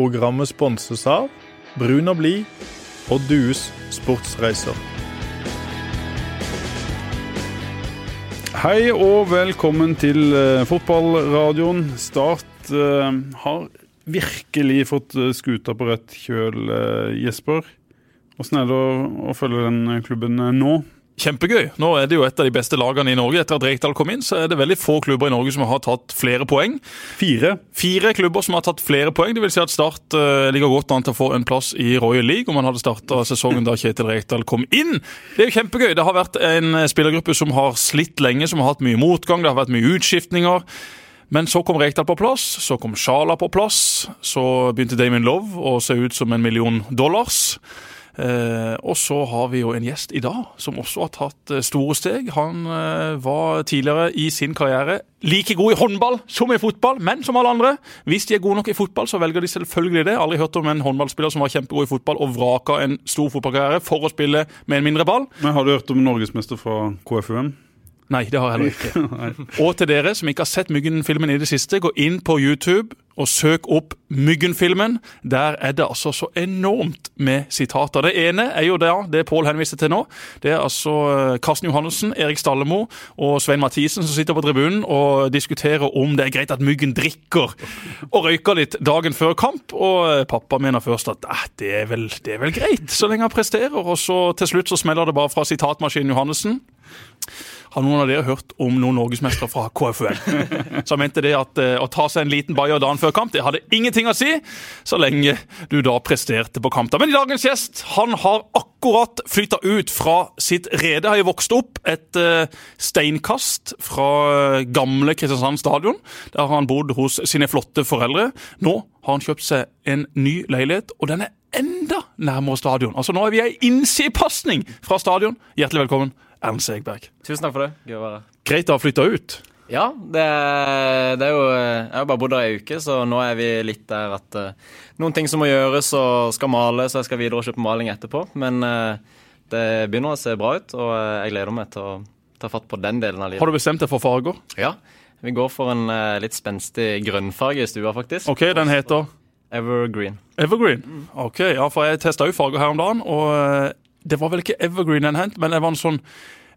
Programmet sponses av Brun og blid og Dues sportsreiser. Hei og velkommen til uh, fotballradioen. Start uh, har virkelig fått uh, skuta på rett kjøl, Jesper. Åssen er det å, å følge den klubben nå? Kjempegøy. Nå er det jo et av de beste lagene i Norge. Etter at Rekdal kom inn, så er det veldig få klubber i Norge som har tatt flere poeng. Fire. Fire klubber som har tatt flere poeng. Det vil si at Start uh, ligger godt an til å få en plass i Royal League, om man hadde starta sesongen da Kjetil Rekdal kom inn. Det er jo kjempegøy. Det har vært en spillergruppe som har slitt lenge, som har hatt mye motgang, det har vært mye utskiftninger. Men så kom Rekdal på plass, så kom Sjala på plass. Så begynte Damien Love å se ut som en million dollars. Eh, og så har vi jo en gjest i dag som også har tatt eh, store steg. Han eh, var tidligere i sin karriere like god i håndball som i fotball, men som alle andre. Hvis de er gode nok i fotball, så velger de selvfølgelig det. Aldri hørt om en håndballspiller som var kjempegod i fotball og vraka en stor fotballkarriere for å spille med en mindre ball. Men Har du hørt om norgesmester fra KFUM? Nei, det har jeg heller ikke. og til dere som ikke har sett Myggen-filmen i det siste, gå inn på YouTube og søk opp Myggen-filmen. Der er det altså så enormt med sitater. Det ene er jo det, det Pål henviste til nå. Det er altså eh, Karsten Johannessen, Erik Stallemo og Svein Mathisen som sitter på tribunen og diskuterer om det er greit at Myggen drikker og røyker litt dagen før kamp. Og eh, pappa mener først at eh, det, er vel, det er vel greit, så lenge han presterer. Og så til slutt så smeller det bare fra sitatmaskinen Johannessen. Har noen av dere hørt om noen norgesmestere fra KFUL? Han mente det at uh, å ta seg en liten bayer dagen før kamp, det hadde ingenting å si, så lenge du da presterte på kamp. Men i dagens gjest, han har akkurat flytta ut fra sitt rede. Har jo vokst opp et uh, steinkast fra uh, gamle Kristiansand stadion. Der har han bodd hos sine flotte foreldre. Nå har han kjøpt seg en ny leilighet, og den er enda nærmere stadion. Altså Nå er vi i innsidepasning fra stadion. Hjertelig velkommen. Ernst Segberg. Tusen takk for det. Gøy å være her. Greit å ha flytta ut. Ja, det, det, er jo Jeg har bare bodd der ei uke, så nå er vi litt der at uh, noen ting som må gjøres og skal male, så jeg skal videre og kjøpe maling etterpå. Men uh, det begynner å se bra ut, og uh, jeg gleder meg til å ta fatt på den delen av livet. Har du bestemt deg for farger? Ja. Vi går for en litt spenstig grønnfarge i stua, faktisk. Ok, Den heter? Evergreen. Evergreen. Ok, ja, for jeg testa jo farger her om dagen, og det var vel ikke evergreen en hent, men det var en sånn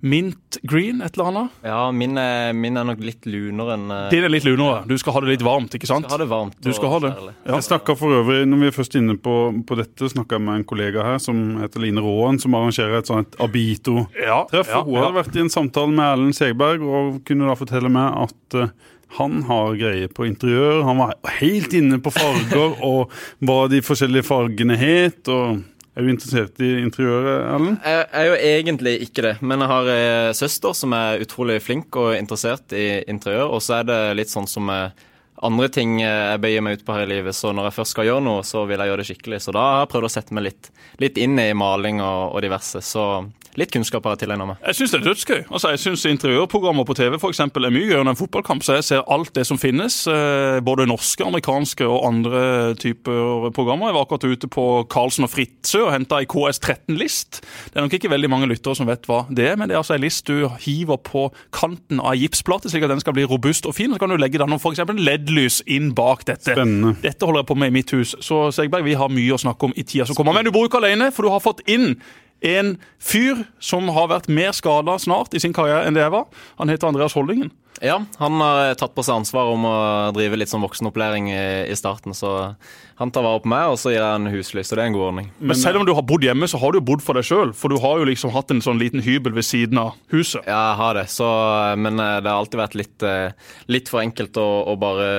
mint green, et eller annet? Ja, min er, min er nok litt lunere enn uh, Din er litt lunere. Du skal ha det litt varmt, ikke sant? Skal ha det varmt du skal ha det. Ja. Jeg snakka for øvrig, når vi er først inne på, på dette, snakka jeg med en kollega her som heter Line Råen, som arrangerer et sånt Abito-treff. Ja, ja, Hun hadde vært i en samtale med Erlend Segberg og kunne da fortelle meg at uh, han har greie på interiør. Han var helt inne på farger og hva de forskjellige fargene het. og er du interessert i interiøret, Erlend? Jeg er jo egentlig ikke det, men jeg har en eh, søster som er utrolig flink og interessert i interiør. Og så er det litt sånn som andre ting jeg bøyer meg ut på her i livet, så når jeg først skal gjøre noe, så vil jeg gjøre det skikkelig. Så da har jeg prøvd å sette meg litt, litt inn i maling og, og diverse. Så litt kunnskap har jeg tilegna meg. Jeg syns det er dødsgøy. Altså, jeg syns interiørprogrammer på TV for eksempel, er mye gøyere enn en fotballkamp. Så jeg ser alt det som finnes. Eh, både norske, amerikanske og andre typer programmer. Jeg var akkurat ute på Karlsen og Fritzøe og henta ei KS13-list. Det er nok ikke veldig mange lyttere som vet hva det er, men det er altså ei list du hiver på kanten av gipsplate, slik at den skal bli robust og fin. Så kan du legge den f.eks. LED-lys inn bak dette. Spennende. Dette holder jeg på med i mitt hus. Så Segberg, vi har mye å snakke om i tida som kommer. Men du bor ikke alene, for du har fått inn en fyr som har vært mer skada snart i sin karriere enn det jeg var. Han heter Andreas Holdingen. Ja, han har tatt på seg ansvar om å drive litt sånn voksenopplæring i, i starten. Så han tar vare på meg, og så gir jeg en husly. Så det er en god ordning. Men selv om du har bodd hjemme, så har du jo bodd for deg sjøl. For du har jo liksom hatt en sånn liten hybel ved siden av huset. Ja, jeg har det. Så, men eh, det har alltid vært litt, eh, litt for enkelt å, å bare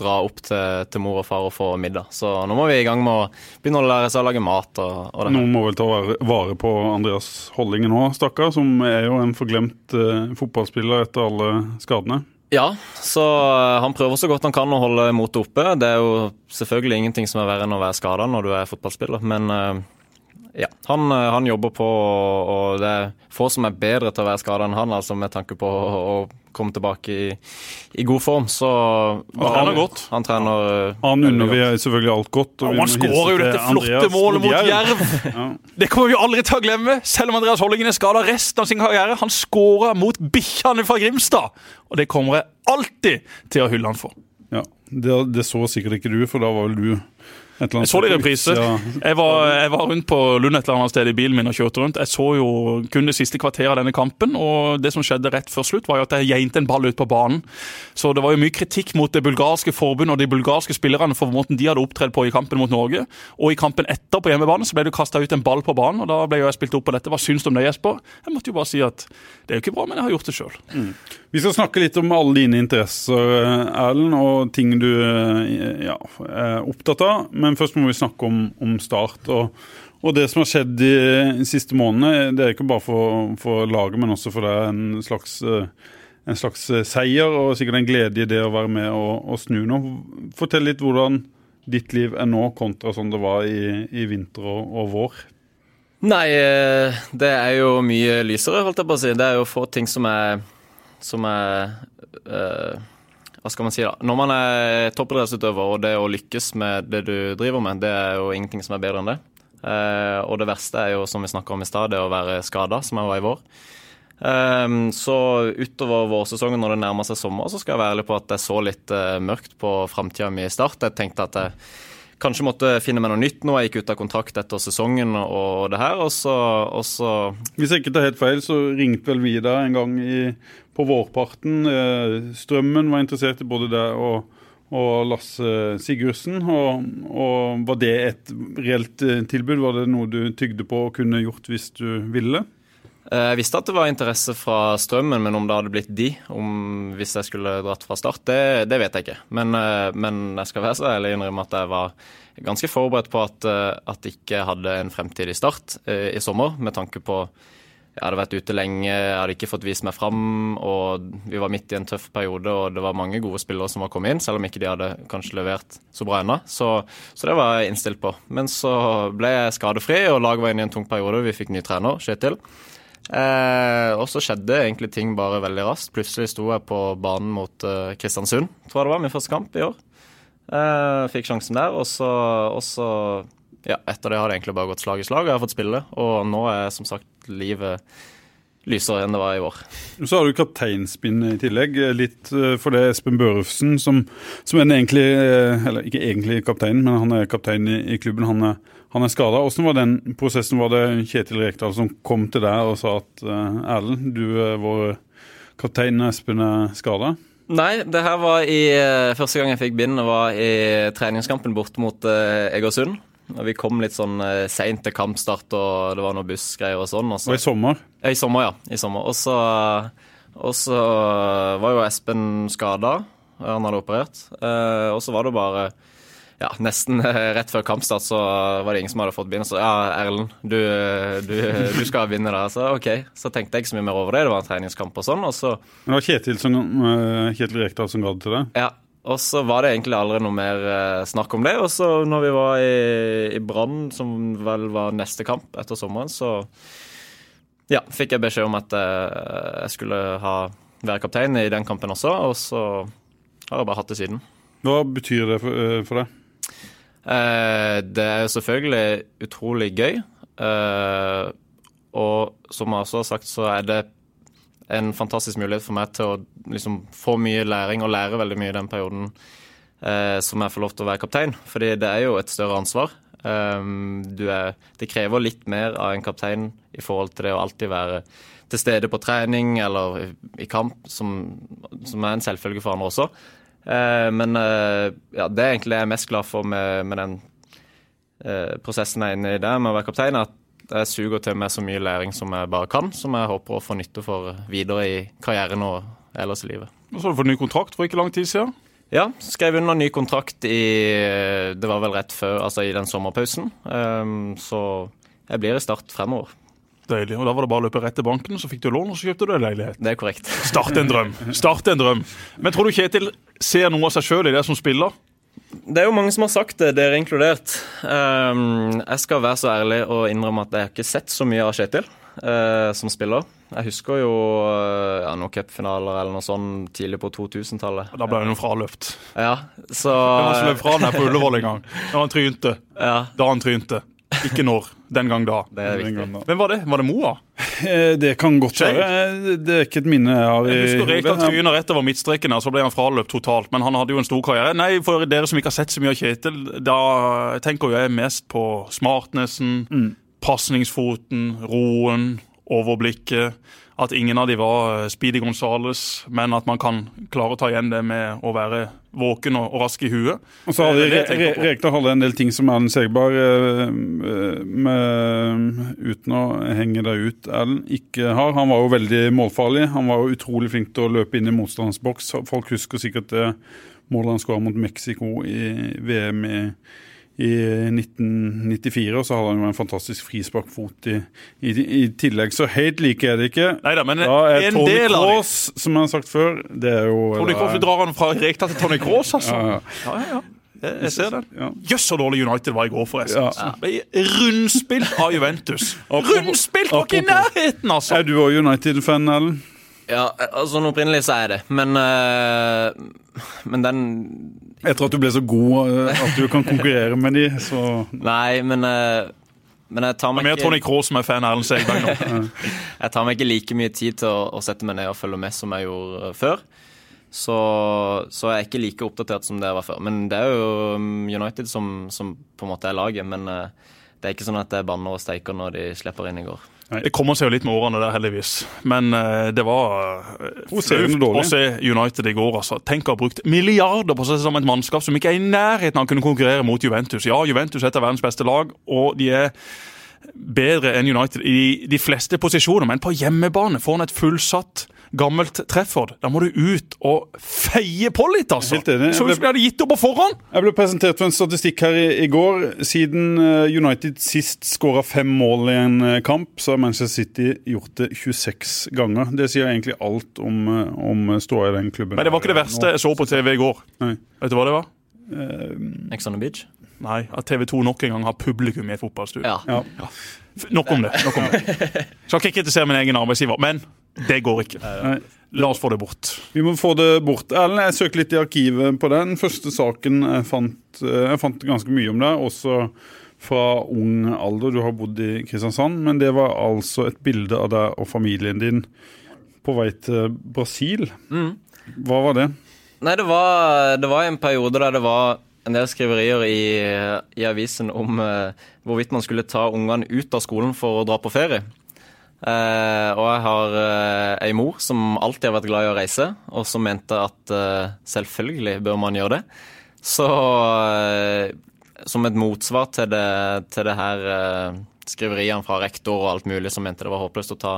dra opp til, til, mor og far og få middag. Så nå må vi i gang med å begynne å lære seg å lage mat. Og, og Noen må vel ta vare på Andreas Hollingen òg, stakkar, som er jo en forglemt eh, fotballspiller etter alle skadene. Ja, så eh, han prøver så godt han kan å holde motet oppe. Det er jo selvfølgelig ingenting som er verre enn å være skada når du er fotballspiller, men uh, ja, han, han, jobber på, og det er få som er bedre til å være skada enn han, altså med tanke på å, å komme tilbake i, i, god form. Så han trener godt. Han trener Han unner vi selvfølgelig alt godt. Og, han skårer jo dette flotte målet mot Jerv! ja. Det kommer vi aldri til å glemme, selv om Andreas Hollingen er skada resten av sin karriere. Han skåra mot bikkjene fra Grimstad, og det kommer jeg alltid til å hylle han for. Ja, det, det, så sikkert ikke du, for da var vel du Jeg så det i reprise. Jeg Jeg, jeg, var rundt på Lund et eller annet sted i bilen min og kjørte rundt. Jeg så jo kun det siste kvarteret av denne kampen, og det som skjedde rett før slutt, var jo at jeg geinte en ball ut på banen. Så det var jo mye kritikk mot det bulgarske forbundet og de bulgarske spillerne for måten de hadde opptredd på i kampen mot Norge. Og i kampen etter på hjemmebane så ble det kasta ut en ball på banen, og da ble jo jeg spilt opp på dette. Hva syns du om det, Jesper? Jeg måtte jo bare si at det er jo ikke bra, men jeg har gjort det sjøl. Mm. Vi skal snakke litt om alle dine interesser, Erlend, og ting du eh, ja, er opptatt av. Men først må vi snakke om, om Start. Og, og, det som har skjedd de, siste månedene, det er ikke bare for, for laget, men også for er en slags, eh, en slags seier og sikkert en glede i det å være med og, og snu nå. Fortell litt hvordan ditt liv er nå kontra sånn det var i, i vinter og, og, vår. Nei, eh, det er jo mye lysere, holdt jeg på å si. Det er jo få ting som er, som er uh, hva skal man si da? Når man er toppidrettsutøver, og det å lykkes med det du driver med, det er jo ingenting som er bedre enn det. Uh, og det verste er jo, som vi snakka om i stad, det å være skada, som jeg var i vår. Um, så utover vårsesongen når det nærmer seg sommer, så skal jeg være ærlig på at jeg så litt uh, mørkt på framtida mi i Start. Jeg tenkte at jeg kanskje måtte finne meg noe nytt nå. Jeg gikk ut av kontrakt etter sesongen og det her, og så, og så Hvis jeg ikke tar helt feil, så ringte vel vi deg en gang i på vårparten. Eh, Strømmen var interessert i både deg og, og Lasse Sigurdsen. Og, og, Var det et reelt eh, tilbud? Var det noe du tygde på og kunne gjort hvis du ville? Eh, jeg visste at det var interesse fra Strømmen, men om det hadde blitt de om hvis jeg skulle dratt fra start, det, det vet jeg ikke. Men, men, jeg skal være så ærlig innrømme at jeg var ganske forberedt på at, jeg ikke hadde en fremtidig start i sommer, med tanke på jeg hadde vært ute lenge, jeg hadde ikke fått vist meg fram. og Vi var midt i en tøff periode, og det var mange gode spillere som var kommet inn, selv om ikke de hadde kanskje levert så bra ennå. Så, så, det var jeg innstilt på. Men så ble jeg skadefri, og laget var inne i en tung periode. Vi fikk ny trener, Kjetil. Eh, og så skjedde egentlig ting bare veldig raskt. Plutselig sto jeg på banen mot eh, Kristiansund, tror jeg det var, min første kamp i år. Eh, fikk sjansen der, og så, og så ja, etter det har det egentlig bare gått slag i slag, og jeg har fått spille. Og nå er som sagt livet lysere enn det var i år. Så har du kapteinspinnet i tillegg. Litt eh, for det Espen Børufsen, som, som er egentlig eh, Eller ikke egentlig kaptein, men han er kaptein i, i klubben. Han er, han er skada. Hvordan var den prosessen? Var det Kjetil Rekdal som kom til deg og sa at eh, Erlend, du er vår kaptein, Espen er skada? Nei, det her var i første gang jeg fikk bind, var i treningskampen bort mot Egersund. Og vi kom litt sånn eh, seint til kampstart, og det var noe bussgreier og sånn. Og, så, og i sommer? I sommer, ja. I sommer. Og så, og så var jo Espen skada. Han hadde operert. Eh, og så var det bare ja, nesten rett før kampstart så var det ingen som hadde fått begynne. Så ja, Erlend, du, du, du, skal vinne det. Så OK. Så tenkte jeg ikke så mye mer over det. Det var en treningskamp og sånn. Og så Men det var Kjetil, som, Kjetil Rekdal som ga det til deg? Ja. Og så var det egentlig aldri noe mer eh, snakk om det. Og så når vi var i, i Brann, som vel var neste kamp etter sommeren, så ja, fikk jeg beskjed om at eh, jeg skulle ha, være kaptein i den kampen også. Og så har jeg bare hatt det siden. Hva betyr det for, eh, for deg? Eh, det er selvfølgelig utrolig gøy. Eh, og som jeg også har sagt, så er det en fantastisk mulighet for meg til å liksom, få mye læring og lære veldig mye i den perioden eh, som jeg får lov til å være kaptein. Fordi det er jo et større ansvar. Er, det krever litt mer av en kaptein i forhold til det å alltid være til stede på trening eller i kamp, som, som, er en selvfølge for andre også. Uh, men uh, ja, det er egentlig det jeg er mest glad for med, med den uh, prosessen jeg er inne i der med å være kaptein, at jeg suger til meg så mye læring som jeg bare kan, som jeg håper å få nytte for videre i karrieren og ellers i livet. Og så har du fått ny kontrakt for ikke lang tid siden? Ja, skrev under ny kontrakt i Det var vel rett før, altså i den sommerpausen. Så jeg blir i Start fremover. Deilig. Og Da var det bare å løpe rett til banken, så fikk du lån, og så kjøpte du en leilighet. Det er korrekt. Start en drøm. Start en drøm. Men tror du Kjetil ser noe av seg sjøl i det som spiller? Det er jo mange som har sagt det, dere inkludert. Um, jeg skal være så ærlig og innrømme at jeg har ikke sett så mye av Kjetil uh, som spiller. Jeg husker jo uh, ja, noen cupfinaler eller noe sånt tidlig på 2000-tallet. Da ble han jo fraløpt. Ja, så Han løp fra den her på Ullevål en gang, da han trynte. Ja. Da han trynte. Ikke når. Den gang da. Det er Den da. Hvem var det? Var det Moa? Eh, Det kan godt Skjegg. være. Det er ikke et minne jeg har i Jeg husker Rekdal hodet. tryna rett over midtstreken, og så ble han fraløpt totalt. Men han hadde jo en stor karriere. Nei, For dere som ikke har sett så mye av Kjetil, da tenker jeg mest på smartnessen, Mm. pasningsfoten, roen, overblikket. At ingen av de var eh, Speedy Gonzales, men at man kan klare å ta igjen det med å være våken og, og rask i huet. Og så hadde jeg Re- Re- Rekdal hadde en del ting som Erlend Segberg, eh, eh, med, uten å henge deg ut, Erlend, ikke har. Han var jo veldig målfarlig. Han var jo utrolig flink til å løpe inn i motstanderens boks. Folk husker sikkert det målet han skåra mot Mexico i VM i, i 1994. Og så hadde han jo en fantastisk frisparkfot i, i, i tillegg. Så helt like er det ikke. Neida, men Da er en Tony del. Kroos, som jeg har sagt før, det er jo Tony Kroos, Du drar han fra Rekdal til Tony Kroos, altså. Ja, ja. Ja, ja, ja. Jeg, jeg ser den. Ja. Jøss, så dårlig United var i går, forresten. Ja. Rundspilt av Juventus. Rundspilt var ikke i nærheten, altså! Er du òg United-fan, Erlend? Ja, altså sånn opprinnelig så er jeg det, men uh, Men den Etter at du ble så god eh, at du kan konkurrere med de, så Nei, men uh, Men jeg tar meg er mer Tony ikke, Kroos som er fan av Erlend Segberg nå. jeg tar meg ikke like mye tid til å, å sette meg ned og følge med som jeg gjorde før. Så, så jeg er ikke like oppdatert som det jeg var før. Men det er jo um, United som, som på en måte er laget. Men det er ikke sånn at jeg banner og steiker når de slipper inn i går. Det kommer seg jo litt med årene der, heldigvis. Men uh, det var uh, å se United i går. altså. Tenk å ha brukt milliarder på seg som et mannskap som ikke er i nærheten av å kunne konkurrere mot Juventus. Ja, Juventus er et av verdens beste lag, og de er bedre enn United i de fleste posisjoner. Men på hjemmebane får han et fullsatt gammelt Trefford. Da må du ut og feie på litt, altså. Helt enig. Så ut som de hadde gitt opp på forhånd. Jeg ble presentert for en statistikk her i, i går. Siden eh, United sist skåra fem mål i en eh, kamp, så har Manchester City gjort det 26 ganger. Det sier egentlig alt om, eh, om ståa i den klubben. Men det var ikke det verste jeg så på TV i går. Nei. Vet du hva det var? Ex on the beach? Nei, at TV 2 nok en gang har publikum i et fotballstudio. Ja. Ja. Nok om det. nok om det. Skal ikke kritisere min egen arbeidsgiver, men det går ikke. Nei. La oss få det bort. Vi må få det bort. Erlend, jeg søkte litt i arkivet på den. Første saken jeg fant, eh, jeg fant ganske mye om det, også fra ung alder. Du har bodd i Kristiansand, men det var altså et bilde av deg og familien din på vei til Brasil. Hva var det? Nei, det var, det var en periode der det var en del skriverier i, i avisen om uh, hvorvidt man skulle ta ungene ut av skolen for å dra på ferie. Eh, og jeg har eh, ei mor som alltid har vært glad i å reise, og som mente at eh, selvfølgelig bør man gjøre det. Så som et motsvar til det, til det her skriveriene fra rektor og alt mulig som mente det var håpløst å ta,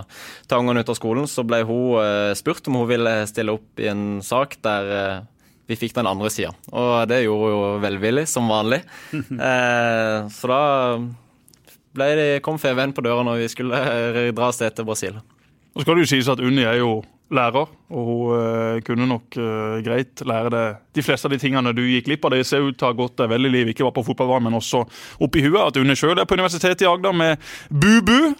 ta ungene ut av skolen, så ble hun spurt om hun ville stille opp i en sak der vi fikk den andre sida. Og det gjorde hun jo velvillig, som vanlig. Så da ble det, kom FVN på døra når vi skulle eh, dra av sted til Brasil. Nå skal det jo sies at Unni er jo lærer, og hun eh, kunne nok eh, greit lære deg de fleste av de tingene du gikk glipp av. Det ser ut til å ha gått deg vel i ikke bare på fotballbanen, men også opp i huet. At Unni sjøl er på Universitetet i Agder med BUBU,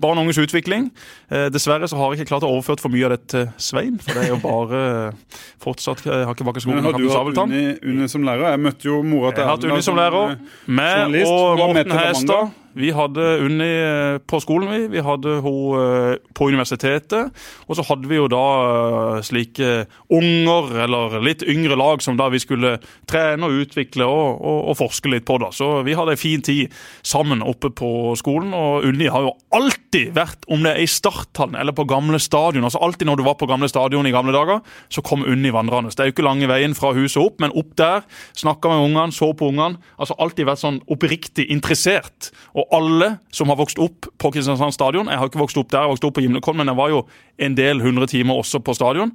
barn og unges utvikling. Eh, dessverre så har jeg ikke klart å overføre for mye av det til Svein, for det er jo bare eh, fortsatt eh, Hakkebakke-skolen Men har du hatt. Unni, Unni som lærer? Jeg møtte jo mora til Jeg har hatt Erlend, Unni som lærer. Med Meg og med Morten. Hestad. Vi hadde Unni eh, på skolen, vi. Vi hadde hun eh, på universitetet. Og så hadde vi jo da eh, slike unger, eller litt yngre lag, som da vi skulle trene og utvikle og, og, og forske litt på. da. Så vi hadde en fin tid sammen oppe på skolen. Og Unni har jo alltid vært, om det er i starthallen eller på gamle stadion, altså alltid når du var på gamle stadion i gamle dager, så kom Unni vandrende. Det er jo ikke lange veien fra huset opp, men opp der, snakka med ungene, så på ungene. Altså alltid vært sånn oppriktig interessert. Og alle som har vokst opp på Kristiansand stadion Jeg har ikke vokst opp der, jeg har vokst opp på Gimlekollen, men jeg var jo en del hundre timer også på stadion.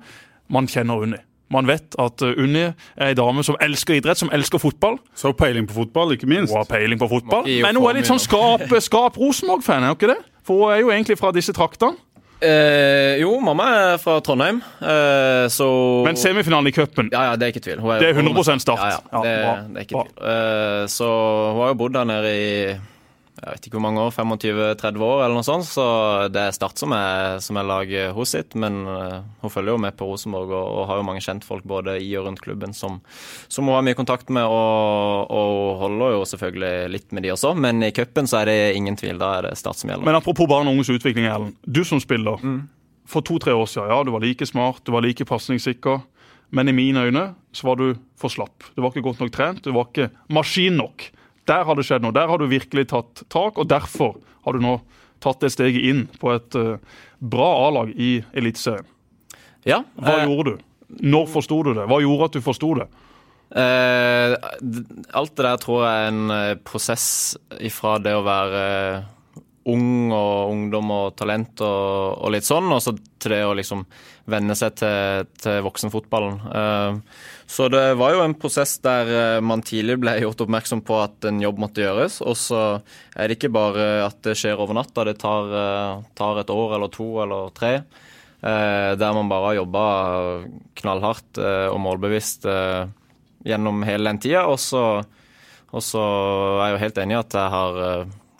Man kjenner Unni. Man vet at uh, Unni er ei dame som elsker idrett, som elsker fotball. Så peiling på fotball, ikke minst. Hun har peiling på fotball. Men hun er litt sånn skap, skap Rosenborg-fan, er hun ikke det? For hun er jo egentlig fra disse traktene. Eh, jo, mamma er fra Trondheim, eh, så Men semifinalen i cupen Ja, ja, det er ikke tvil. Hun Det er 100% start. Ja, ja, Ja, det, det er ikke tvil. Eh, så hun har jo bodd der nede i jeg vet ikke hvor mange år, 25-30 år eller noe sånt. Så det er Start som er, som er laget hos sitt. Men uh, hun følger jo med på Rosenborg og, og, har jo mange kjentfolk både i og rundt klubben som, som hun har mye kontakt med. Og, og holder jo selvfølgelig litt med de også, men i cupen så er det ingen tvil. Da er det Start som gjelder. Men apropos barn og unges utvikling, Ellen. Du som spiller. Mm. For to-tre år siden, ja, du var like smart, du var like pasningssikker. Men i mine øyne så var du for slapp. Du var ikke godt nok trent, du var ikke maskin nok. Der har det skjedd noe. Der har du virkelig tatt tak, og derfor har du nå tatt det steget inn på et uh, bra A-lag i Eliteserien. Ja, Hva eh, gjorde du? Når forsto du det? Hva gjorde at du forsto det? Eh, alt det der tror jeg er en eh, prosess ifra det å være ung og ungdom og talent og, og litt sånn, og så til det å liksom venne seg til, til voksenfotballen. Uh, så det var jo en prosess der uh, man tidlig ble gjort oppmerksom på at en jobb måtte gjøres. Og så er det ikke bare at det skjer over natta, det tar, uh, tar et år eller to eller tre. Der man bare har jobba knallhardt og målbevisst gjennom hele den tida. Og så er jeg jo helt enig i at jeg har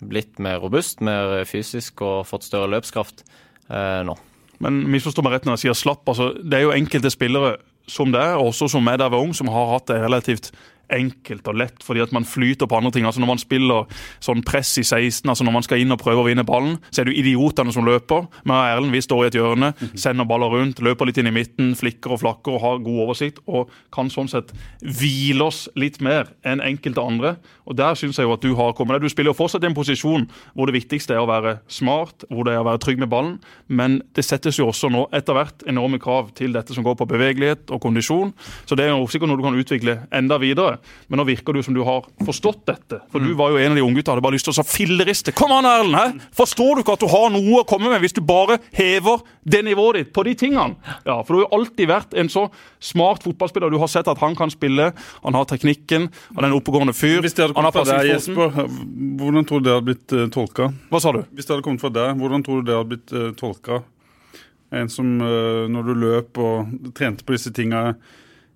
blitt mer robust, mer fysisk og fått større løpskraft eh, nå. Men misforstå meg rett når jeg sier slapp. altså Det er jo enkelte spillere som det også som er der ved ung, som har hatt det relativt enkelt og lett fordi at man flyter på andre ting. altså Når man spiller sånn press i 16, altså når man skal inn og prøve å vinne ballen, så er det jo idiotene som løper. Men Erlend vi står i et hjørne, sender baller rundt, løper litt inn i midten, flikker og flakker og har god oversikt. Og kan sånn sett hvile oss litt mer enn enkelte andre. Og Der syns jeg jo at du har kommet. Du spiller jo fortsatt i en posisjon hvor det viktigste er å være smart, hvor det er å være trygg med ballen. Men det settes jo også nå etter hvert enorme krav til dette som går på bevegelighet og kondisjon. Så det er jo sikkert noe du kan utvikle enda videre. Men nå virker du som du har forstått dette. For mm. du var jo en av de unggutta hadde bare lyst til å filleriste. Kom an, Erlend! her Forstår du ikke at du har noe å komme med hvis du bare hever det nivået ditt på de tingene? Ja, For du har jo alltid vært en så smart fotballspiller. Du har sett at han kan spille, han har teknikken, han er en oppegående fyr. Hvis det hadde kommet fra deg, Jesper, hvordan tror du det hadde blitt uh, tolka? Hva sa du? Hvis det hadde kommet fra deg, hvordan tror du det hadde blitt uh, tolka? En som uh, når du løp og trente på disse tinga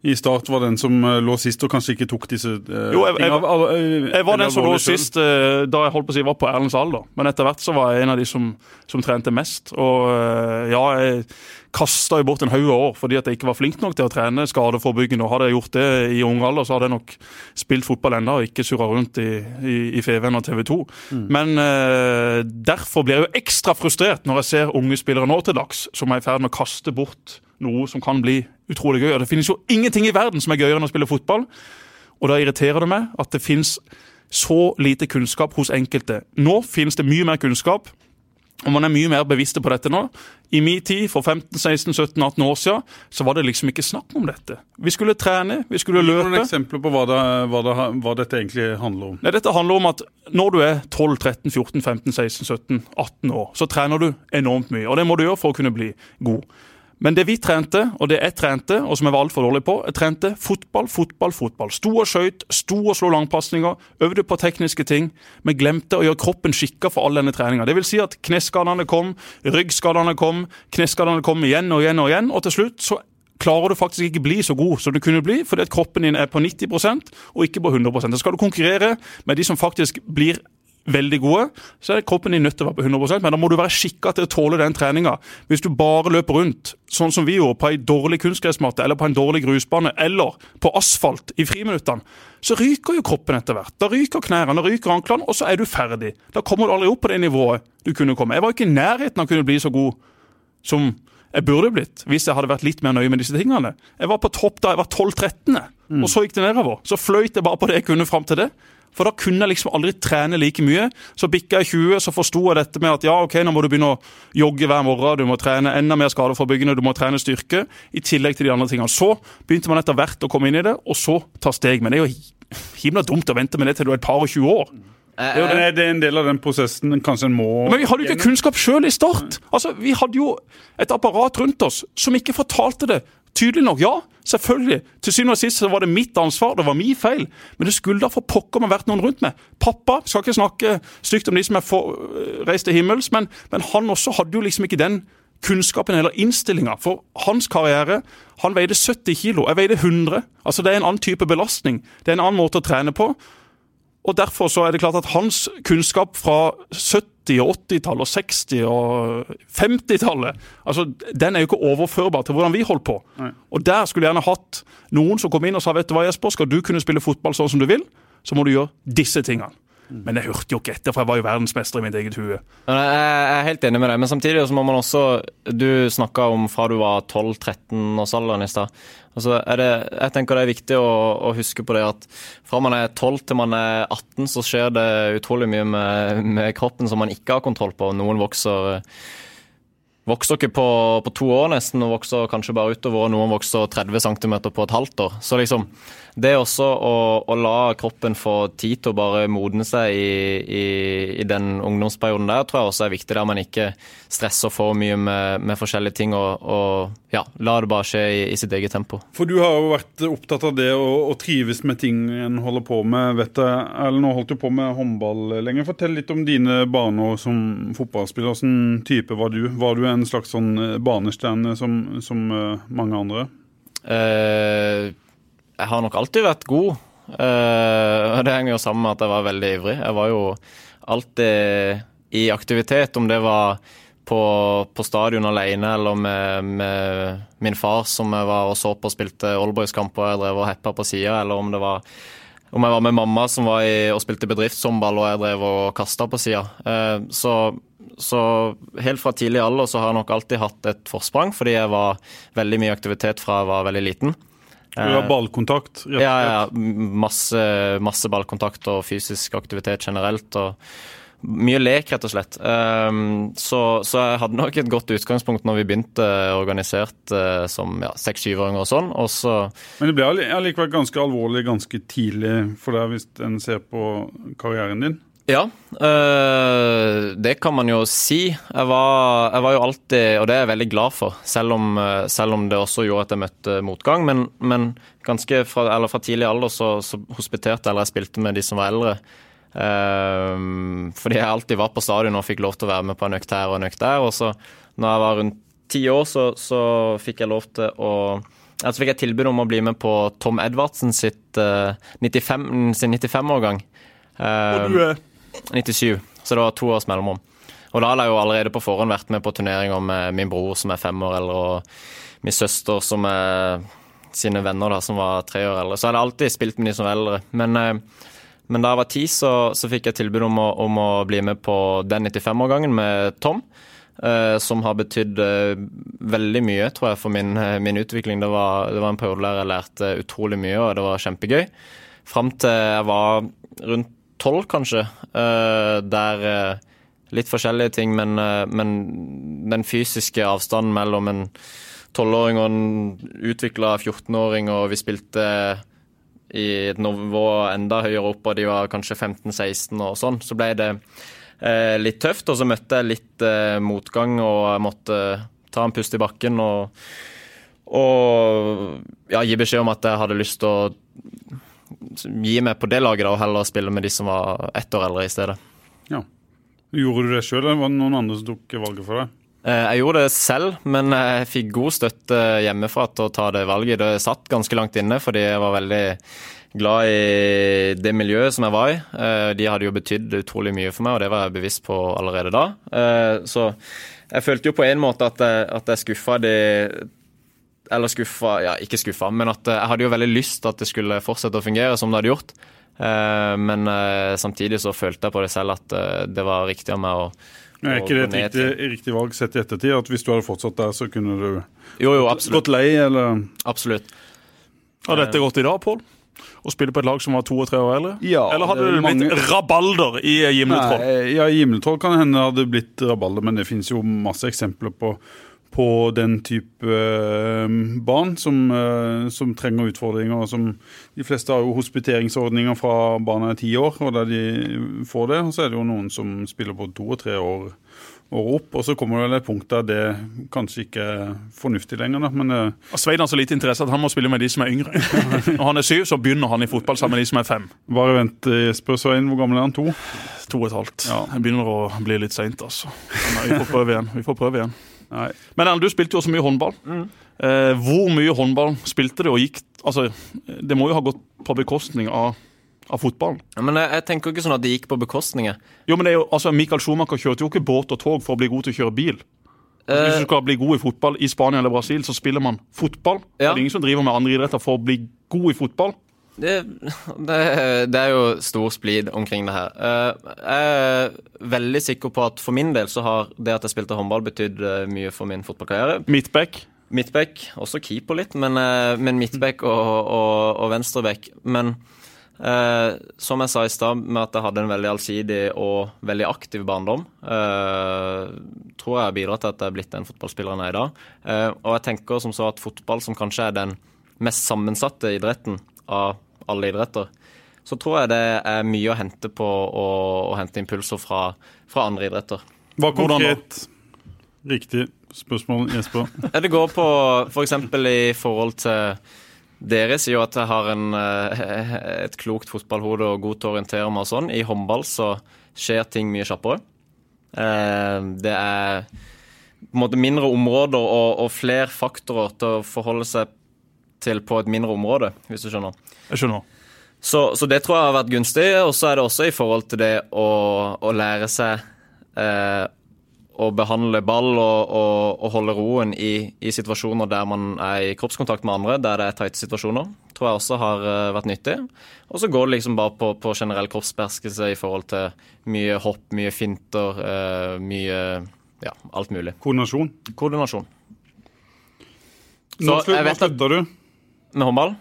i Start var den som uh, lå sist og kanskje ikke tok disse uh, Jo, jeg, jeg, jeg, jeg var den som lå sist uh, da jeg holdt på å si var på Erlends alder. Men etter hvert så var jeg en av de som, som trente mest. Og ja, jeg kasta jo bort en haug av år fordi at jeg ikke var flink nok til å trene skadeforebyggende. Og hadde jeg gjort det i ung alder, så hadde jeg nok spilt fotball ennå og ikke surra rundt i, i, i Feven og TV 2. Mm. Men derfor blir jeg jo ekstra frustrert når jeg ser unge spillere nå til dags som er i ferd med å kaste bort noe som kan bli utrolig gøy. Og Det finnes jo ingenting i verden som er gøyere enn å spille fotball. Og da irriterer det meg at det finnes så lite kunnskap hos enkelte. Nå finnes det mye mer kunnskap, og man er mye mer bevisste på dette nå. I min tid, for 15-16-17-18 år siden, så var det liksom ikke snakk om dette. Vi skulle trene, vi skulle løpe. Noen eksempler på hva, det, hva, det, hva, dette egentlig handler om? Nei, dette handler om at når du er 12-13-14-15-16-17-18 år, så trener du enormt mye. Og det må du gjøre for å kunne bli god. Men det vi trente, og det jeg trente, og som jeg var altfor dårlig på, jeg trente fotball, fotball, fotball. Sto og skøyt, sto og slo langpasninger, øvde på tekniske ting, men glemte å gjøre kroppen skikka for all denne treninga. Vil si at kneskadene kom, ryggskadene kom, kneskadene kom igjen og igjen og igjen, og til slutt så klarer du faktisk ikke bli så god som du kunne bli, fordi at kroppen din er på 90% og ikke på 100 Så skal du konkurrere med de som faktisk blir veldig gode, så er kroppen din nødt til å være på 100% men da må du være skikka til å tåle den treninga. Hvis du bare løper rundt, sånn som vi gjorde, på ei dårlig kunstgressmatte eller på en dårlig grusbane eller på asfalt i friminuttene, så ryker jo kroppen etter hvert. Da ryker knærne, da ryker anklene, og så er du ferdig. Da kommer du aldri opp på det nivået du kunne komme. Jeg var ikke i nærheten av å kunne bli så god som jeg burde blitt hvis jeg hadde vært litt mer nøye med disse tingene. Jeg var på topp da jeg var 12-13, mm. og så gikk det nedover. Så fløyt jeg bare på det jeg kunne fram til det. For da kunne jeg liksom aldri trene like mye. Så bikka jeg 20, så forsto jeg dette med at ja, ok, nå må du begynne å jogge hver morgen, du må trene enda mer skadeforebyggende, du må trene styrke, i tillegg til de andre tingene. Så begynte man etter hvert å komme inn i det, og så ta steg. Men det er jo himla dumt å vente med det til du er et par og 20 år. Jo, det er en del av den prosessen kanskje en må Men vi hadde jo ikke kunnskap sjøl i start. Altså, Vi hadde jo et apparat rundt oss som ikke fortalte det Tydelig nok, ja. Selvfølgelig. Til syvende og sist så var det mitt ansvar, det var min feil. Men det skulle da for pokker meg vært noen rundt meg. Pappa skal ikke snakke stygt om de som er for, øh, reist til himmels, men, men, han også hadde jo liksom ikke den kunnskapen eller innstillinga. For hans karriere Han veide 70 kilo, jeg veide 100. Altså Det er en annen type belastning. Det er en annen måte å trene på. Og Derfor så er det klart at hans kunnskap fra 70-, og 80-tallet, og 60- og 50-tallet altså Den er jo ikke overførbar til hvordan vi holdt på. Nei. Og Der skulle jeg gjerne hatt noen som kom inn og sa vet du hva Jesper, skal du kunne spille fotball sånn som du vil, så må du gjøre disse tingene. Men jeg hørte jo ikke etter, for jeg var jo verdensmester i mitt eget hue. Jeg er helt enig med deg, men samtidig så må man også Du snakka om fra du var 12-13-årsalderen i stad. Altså jeg tenker det er viktig å, å, huske på det at fra man er 12 til man er 18, så skjer det utrolig mye med, med kroppen som man ikke har kontroll på. Noen vokser vokser ikke på, på, to år nesten, og vokser kanskje bare utover. og Noen vokser 30 cm på et halvt år. Så liksom, det også å, å, la kroppen få tid til å bare modne seg i, i, i, den ungdomsperioden der, tror jeg også er viktig. Der man ikke stresser for mye med, med forskjellige ting, og, og ja, la det bare skje i, i, sitt eget tempo. For du har jo vært opptatt av det å, trives med ting en holder på med. vet jeg. Eller nå holdt du på med håndball lenge. Fortell litt om dine baner som fotballspiller. Hvilken type var du? Var du slags sånn banestjerne som, som mange andre? Uh, jeg har nok alltid vært god. Uh, det henger jo sammen med at jeg var veldig ivrig. Jeg var jo alltid i aktivitet, om det var på, på stadion alene eller med, med, min far som jeg var og så på og spilte oldboyskamper og jeg drev og heppa på sida, eller om det var om jeg var med mamma som var i, og spilte bedriftshåndball og jeg drev og kasta på sida. Uh, så, så, helt fra tidlig alder så har jeg nok alltid hatt et forsprang, fordi jeg var veldig mye aktivitet fra jeg var veldig liten. Du har ballkontakt? Rett ja, ja. Masse, masse, ballkontakt og fysisk aktivitet generelt. og mye lek, rett og slett. Um, så, så, jeg hadde nok et godt utgangspunkt når vi begynte organisert uh, som ja, seks-syvåringer og sånn. Og så Men det ble allikevel ganske alvorlig ganske tidlig for deg, hvis en ser på karrieren din? Ja, øh, det kan man jo si. Jeg var, jeg var, jo alltid, og det er jeg veldig glad for, selv om, øh, selv om det også gjorde at jeg møtte motgang. Men, men ganske fra, fra, tidlig alder så, så hospiterte eller jeg spilte med de som var eldre. Uh, fordi jeg alltid var på stadion og fikk lov til å være med på en økt her og en økt der. Og så når jeg var rundt ti år, så, så fikk jeg lov til å Altså fikk jeg tilbud om å bli med på Tom Edvardsen sitt, uh, 95, sin 95-årgang. Uh, og du er 97, så det var to års mellomrom. Og da hadde jeg jo allerede på forhånd vært med på turneringer med min bror som er fem år eldre, og min søster som er sine venner da, som var tre år eldre. Så jeg hadde alltid spilt med de som var eldre. Men, eh, men da jeg var ti, så, så, fikk jeg tilbud om å, om å bli med på den 95-årgangen med Tom. Uh, som har betydd veldig mye, tror jeg, for min, min utvikling. Det var, det var, en periode der jeg lærte utrolig mye, og det var kjempegøy. Fram til jeg var rundt tolv, kanskje. Eh, der eh, Litt forskjellige ting, men, eh, men den fysiske avstanden mellom en tolvåring og en utvikla 14-åring, og vi spilte i et nivå enda høyere opp, og de var kanskje 15-16 og sånn, så ble det eh, litt tøft. Og så møtte jeg litt eh, motgang, og jeg måtte ta en pust i bakken og, og ja, gi beskjed om at jeg hadde lyst til å gi meg på det laget da, og heller spille med de som var ett år eldre i stedet. Ja. Gjorde du det sjøl, eller var det noen andre som tok valget for deg? Eh, jeg gjorde det selv, men jeg fikk god støtte hjemmefra til å ta det valget. Det satt ganske langt inne, fordi jeg var veldig glad i det miljøet som jeg var i. Eh, de hadde jo betydd utrolig mye for meg, og det var jeg bevisst på allerede da. Eh, så jeg følte jo på en måte at jeg, at jeg skuffa de eller skuffa Ja, ikke skuffa, men at eh, jeg hadde jo veldig lyst til at det skulle fortsette å fungere som det hadde gjort. Eh, men eh, samtidig så følte jeg på det selv at det var riktig av meg å er ikke det et riktig, riktig, valg sett i ettertid? At hvis du hadde fortsatt der, så kunne du jo, jo, gått lei, eller Absolutt. Har dette gått i dag, Pål? Å spille på et lag som var to og tre år eldre? Ja, eller hadde det blitt mange... rabalder i Gimletroll? Ja, i Gimletroll kan det hende det hadde blitt rabalder, men det finnes jo masse eksempler på på den type uh, barn som, uh, som, trenger utfordringer. Som, de fleste har jo hospiteringsordninger fra barna er ti år, og der de får det. Og så er det jo noen som spiller på to og tre år, år opp. Og så kommer det et punkt der det kanskje ikke er fornuftig lenger. Da, men, uh, Svein har så lite interesse at han må spille med de som er yngre. Når han er syv, så begynner han i fotball sammen med de som er fem. Bare vent, Jesper Svein. Hvor gammel er han? To? To og et halvt. Ja. Det begynner å bli litt seint, altså. Vi får prøve igjen. Vi får prøve igjen. Nei. Men Erlend, du spilte jo også mye håndball. Mm. Eh, hvor mye håndball spilte du? og gikk Altså, det må jo ha gått på bekostning av av fotballen. Ja, men jeg, jeg, tenker ikke sånn at det gikk på bekostninger. Jo, men det er jo, altså, Michael Schumacher kjørte jo ikke båt og tog for å bli god til å kjøre bil. Altså, hvis du skal bli god i fotball i Spania eller Brasil, så spiller man fotball. Ja. Det er ingen som driver med andre idretter for å bli god i fotball. Det, det, det, er jo stor splid omkring det her. Eh, jeg er veldig sikker på at for min del så har det at jeg spilte håndball, betydd eh, mye for min fotballkarriere. Midtback? Midtback, også keeper litt, men, eh, men midtback og, og, og venstreback. Men eh, som jeg sa i stad, med at jeg hadde en veldig allsidig og veldig aktiv barndom, eh, tror jeg har bidratt til at jeg er blitt den fotballspilleren jeg er i dag. Eh, og jeg tenker som så at fotball, som kanskje er den mest sammensatte idretten av alle idretter, så tror jeg det er mye å hente på å, å hente impulser fra, fra, andre idretter. Hva konkret riktig spørsmål, Jesper? Det går på f.eks. For i forhold til dere sier jo at jeg har en, eh, et klokt fotballhode og god til å orientere meg og sånn. I håndball så skjer ting mye kjappere. Eh, det er på en måte mindre områder og, og flere faktorer til å forholde seg til på et mindre område, hvis du skjønner. Jeg skjønner. Så, så, det tror jeg har vært gunstig. Og så er det også i forhold til det å, å lære seg eh, å behandle ball og, og, og holde roen i, i, situasjoner der man er i kroppskontakt med andre, der det er tighte situasjoner, tror jeg også har uh, vært nyttig. Og så går det liksom bare på, på generell kroppsbeherskelse i forhold til mye hopp, mye finter, eh, mye ja, alt mulig. Koordinasjon? Koordinasjon. Nå slutter du? Med håndball?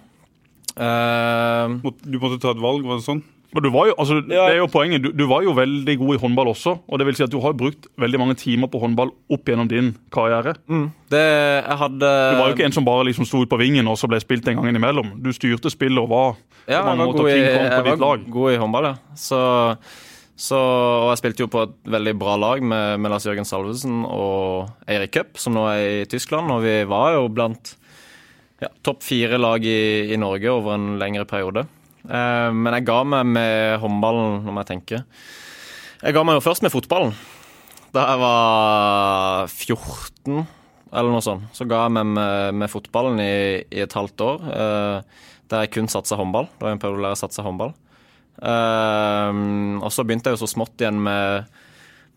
Uh, du måtte ta et valg, var det sånn? Men du var jo, altså, ja. det er jo poenget, du, du, var jo veldig god i håndball også. og det vil si at Du har brukt veldig mange timer på håndball opp gjennom din karriere. Mm. Det, hadde... Du var jo ikke en som bare liksom sto ut på vingen og så ble spilt en gang innimellom. Du styrte spillet og var ja, på mange måter king kong på ditt lag. Jeg var god i håndball, ja. Så, så, og jeg spilte jo på et veldig bra lag med, med Lars Jørgen Salvesen og Eirik Cup, som nå er i Tyskland. Og vi var jo blant ja, topp fire-lag i, i, Norge over en lengre periode. Eh, men jeg ga meg med håndballen, når jeg tenker. Jeg ga meg jo først med fotballen. Da jeg var 14, eller noe sånt, så ga jeg meg med, med fotballen i, i, et halvt år. Eh, der jeg kun satsa håndball. Det var en periode der jeg satsa håndball. Eh, og så begynte jeg jo så smått igjen med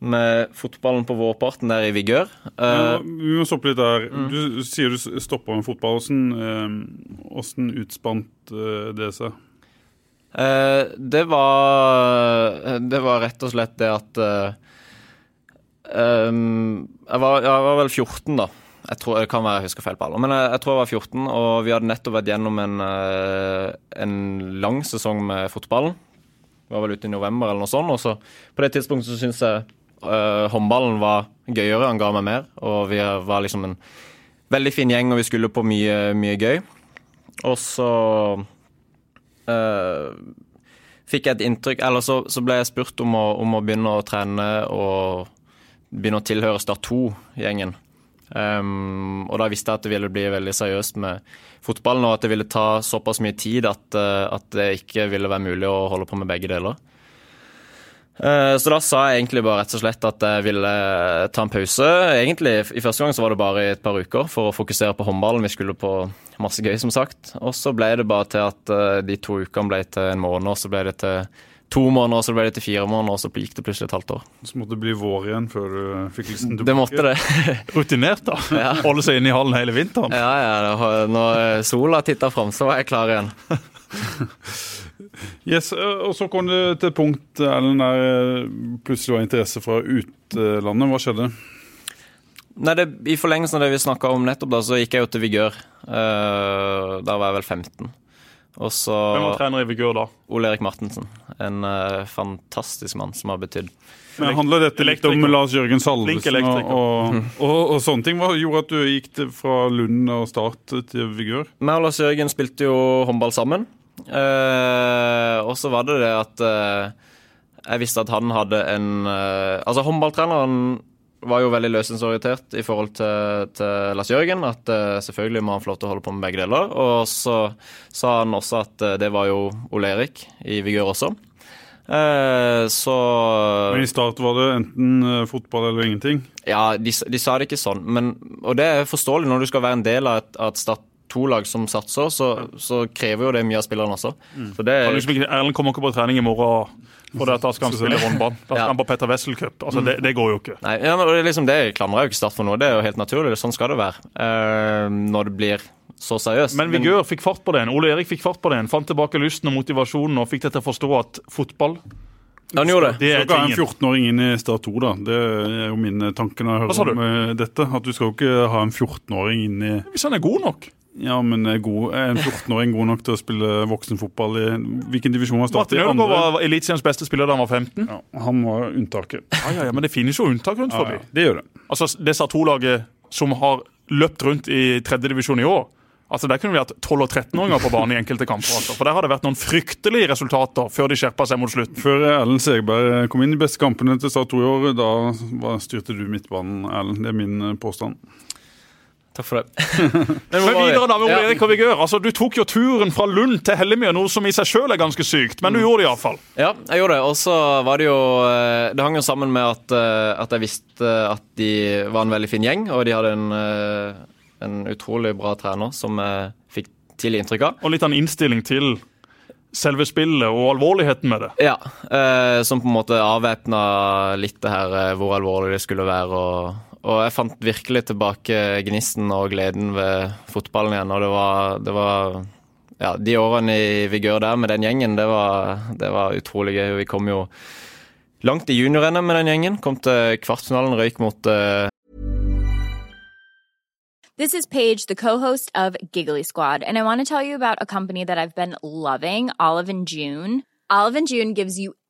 med fotballen på vårparten der i vigør. Ja, eh, vi må stoppe litt der. Mm. Du sier du stoppa med fotball. Hvordan eh, utspant eh, det seg? det var Det var rett og slett det at jeg var, jeg var vel 14 da. Jeg tror, det kan være jeg husker feil på alder, men jeg, jeg, tror jeg var 14, og vi hadde nettopp vært gjennom en, en lang sesong med fotballen. Vi var vel ute i november eller noe sånt, og så på det tidspunktet så syns jeg uh, håndballen var gøyere, han ga meg mer. Og vi var liksom en veldig fin gjeng, og vi skulle på mye, mye gøy. Og så uh, fikk jeg et inntrykk Eller så, så ble jeg spurt om å, om å, begynne å trene og begynne å tilhøre Start 2-gjengen. Um, og da visste jeg at det ville bli veldig seriøst med fotballen, og at det ville ta såpass mye tid at, uh, at det ikke ville være mulig å holde på med begge deler. Eh, så da sa jeg egentlig bare rett og slett at jeg ville ta en pause. Egentlig, I første gang så var det bare i et par uker for å fokusere på håndballen. Vi skulle på masse gøy, som sagt. Og så ble det bare til at eh, de to ukene ble til en måned, og så ble det til to måneder, og så ble det til fire måneder, og så gikk det plutselig et halvt år. Så måtte det bli vår igjen før du fikk lysten tilbake? Det måtte det. Rutinert, da. Ja. Holde seg inne i hallen hele vinteren. Ja, ja. Når sola titta fram, så var jeg klar igjen. Yes, og Så kom det til et punkt Ellen, der eh, plutselig var interesse fra utlandet. Hva skjedde? Nei, det, I forlengelsen av det vi snakka om nettopp, da, så gikk jeg jo til Vigør. Uh, da var jeg vel 15. Og så Hvem var trener i Vigør da? Ole Erik Martensen. En uh, fantastisk mann som har betydd men Handler dette litt om Lars Jørgen Salvesen og, og, og, og, sånne ting? Hva gjorde at du gikk til, fra Lund og Start til Vigør? Vi og Lars Jørgen spilte jo håndball sammen. Uh, og så var det det at uh, jeg visste at han hadde en uh, Altså, håndballtreneren var jo veldig løsningsorientert i forhold til, til Lars Jørgen. At selvfølgelig må han få lov til å holde på med begge deler. Og så sa han også at det var jo Ole Erik i Vigør også. Så Men I start var det enten fotball eller ingenting? Ja, de, de, sa det ikke sånn. Men, og det er forståelig når du skal være en del av et, av et Start to lag som satser, så, så krever jo det mye av spillerne også. Mm. Så det, er... Erlend kommer ikke på trening i morgen fordi at da skal han spille håndball. Da skal Ja. han på Petter Wessel Cup. Altså, det, det går jo ikke. Nei, ja, men det, liksom, det klandrer jo ikke Start for noe. Det er jo helt naturlig. Sånn skal det være. Uh, når det blir så seriøst. Men Vigør fikk fart på det. Ole Erik fikk fart på det. Fant tilbake lysten og motivasjonen og fikk deg til å forstå at fotball Han gjorde det. det Så er ga en 14-åring inn i Start 2, da. Det er jo min tanker når jeg hører om eh, dette. At du skal jo ikke ha en 14-åring inn i Hvis han er god nok. Ja, men er, god, er en 14-åring god nok til å spille voksenfotball i Hvilken divisjon var Start i? Martin Ødegaard var Eliteseriens beste spiller da han var 15. Ja, han var unntaket. Ja, ja, ja, Men det finnes jo unntak rundt forbi. ja, det gjør det. Altså, Det sa to-laget som har løpt rundt i tredjedivisjon i år. Altså, Der kunne vi hatt 12- og 13-åringer på banen i enkelte kamper. Altså. For Der har det vært noen fryktelige resultater før de skjerpa seg mot slutten. Før Erlend Segberg kom inn i beste kampene til Start 2 i år, da styrte du midtbanen, Erlend. Det er min eh, påstand. Takk for det. Men videre da med Ole. Erik Vigør. Altså, Du tok jo turen fra Lund til Hellemyr, noe som i seg sjøl er ganske sykt. Men du gjorde det iallfall. Ja, jeg gjorde det. Og så var det jo eh, Det hang jo sammen med at, eh, at jeg visste at de var en veldig fin gjeng, og de hadde en, eh, en utrolig bra trener som jeg fikk tidlig inntrykk av. Og litt av en innstilling til selve spillet og alvorligheten med det. Ja, eh, som på en måte avvæpna litt det her hvor alvorlig det skulle være. Og, og jeg fant virkelig tilbake gnisten og gleden ved fotballen igjen. Og det var, det var Ja, de årene i Vigør der med den gjengen, det var, det var utrolig gøy. Vi kom jo langt i junior-NM med den gjengen. Kom til kvartfinalen, røyk mot eh, This is Paige, the co-host of Giggly Squad, and I want to tell you about a company that I've been loving, Olive and June. Olive and June gives you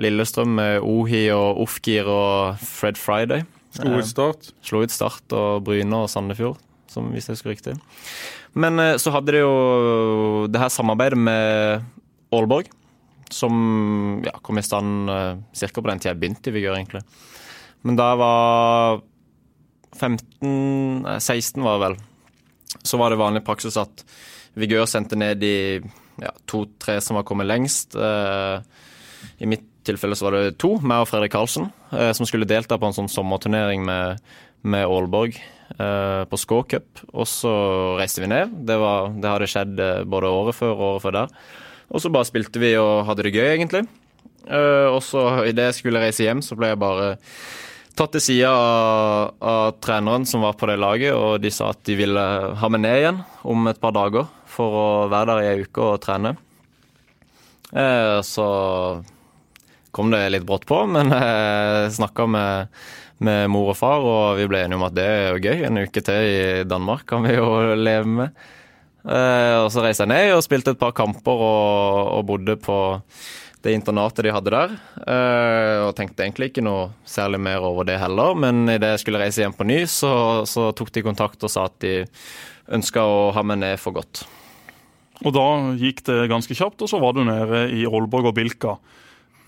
Lillestrøm med Ohi og Ofgir og Fred Friday. Slo ut Start. Slo ut Start og Bryne og Sandefjord, som hvis jeg husker riktig. Men eh, så hadde de jo det her samarbeidet med Aalborg, som ja, kom i stand uh, ca. på den tida jeg begynte i Vigør, egentlig. Men da jeg var 15 nei, 16 var det vel, så var det vanlig praksis at Vigør sendte ned de ja, to-tre som var kommet lengst. Eh, I mitt tilfelle så var det to, meg og Fredrik Karlsen, eh, som skulle delta på en sånn sommerturnering med, med Aalborg eh, på Skå Cup. Og så reiste vi ned. Det, var, det hadde skjedd både året før og året før der. Og så bare spilte vi og hadde det gøy, egentlig. Og så idet jeg skulle reise hjem, så ble jeg bare tatt til side av, av treneren som var på det laget, og de sa at de ville ha meg ned igjen om et par dager for å være der i ei uke og trene. Eh, så kom det litt brått på, men jeg snakka med, med mor og far, og vi ble enige om at det er jo gøy. En uke til i Danmark kan vi jo leve med. Eh, og så reiste jeg ned og spilte et par kamper og, og bodde på det internatet de hadde der. eh, og tenkte egentlig ikke noe særlig mer over det heller, men idet jeg skulle reise hjem på ny, så, så tok de kontakt og sa at de ønska å ha meg ned for godt. Og da gikk det ganske kjapt, og så var du nede i Aalborg og Bilka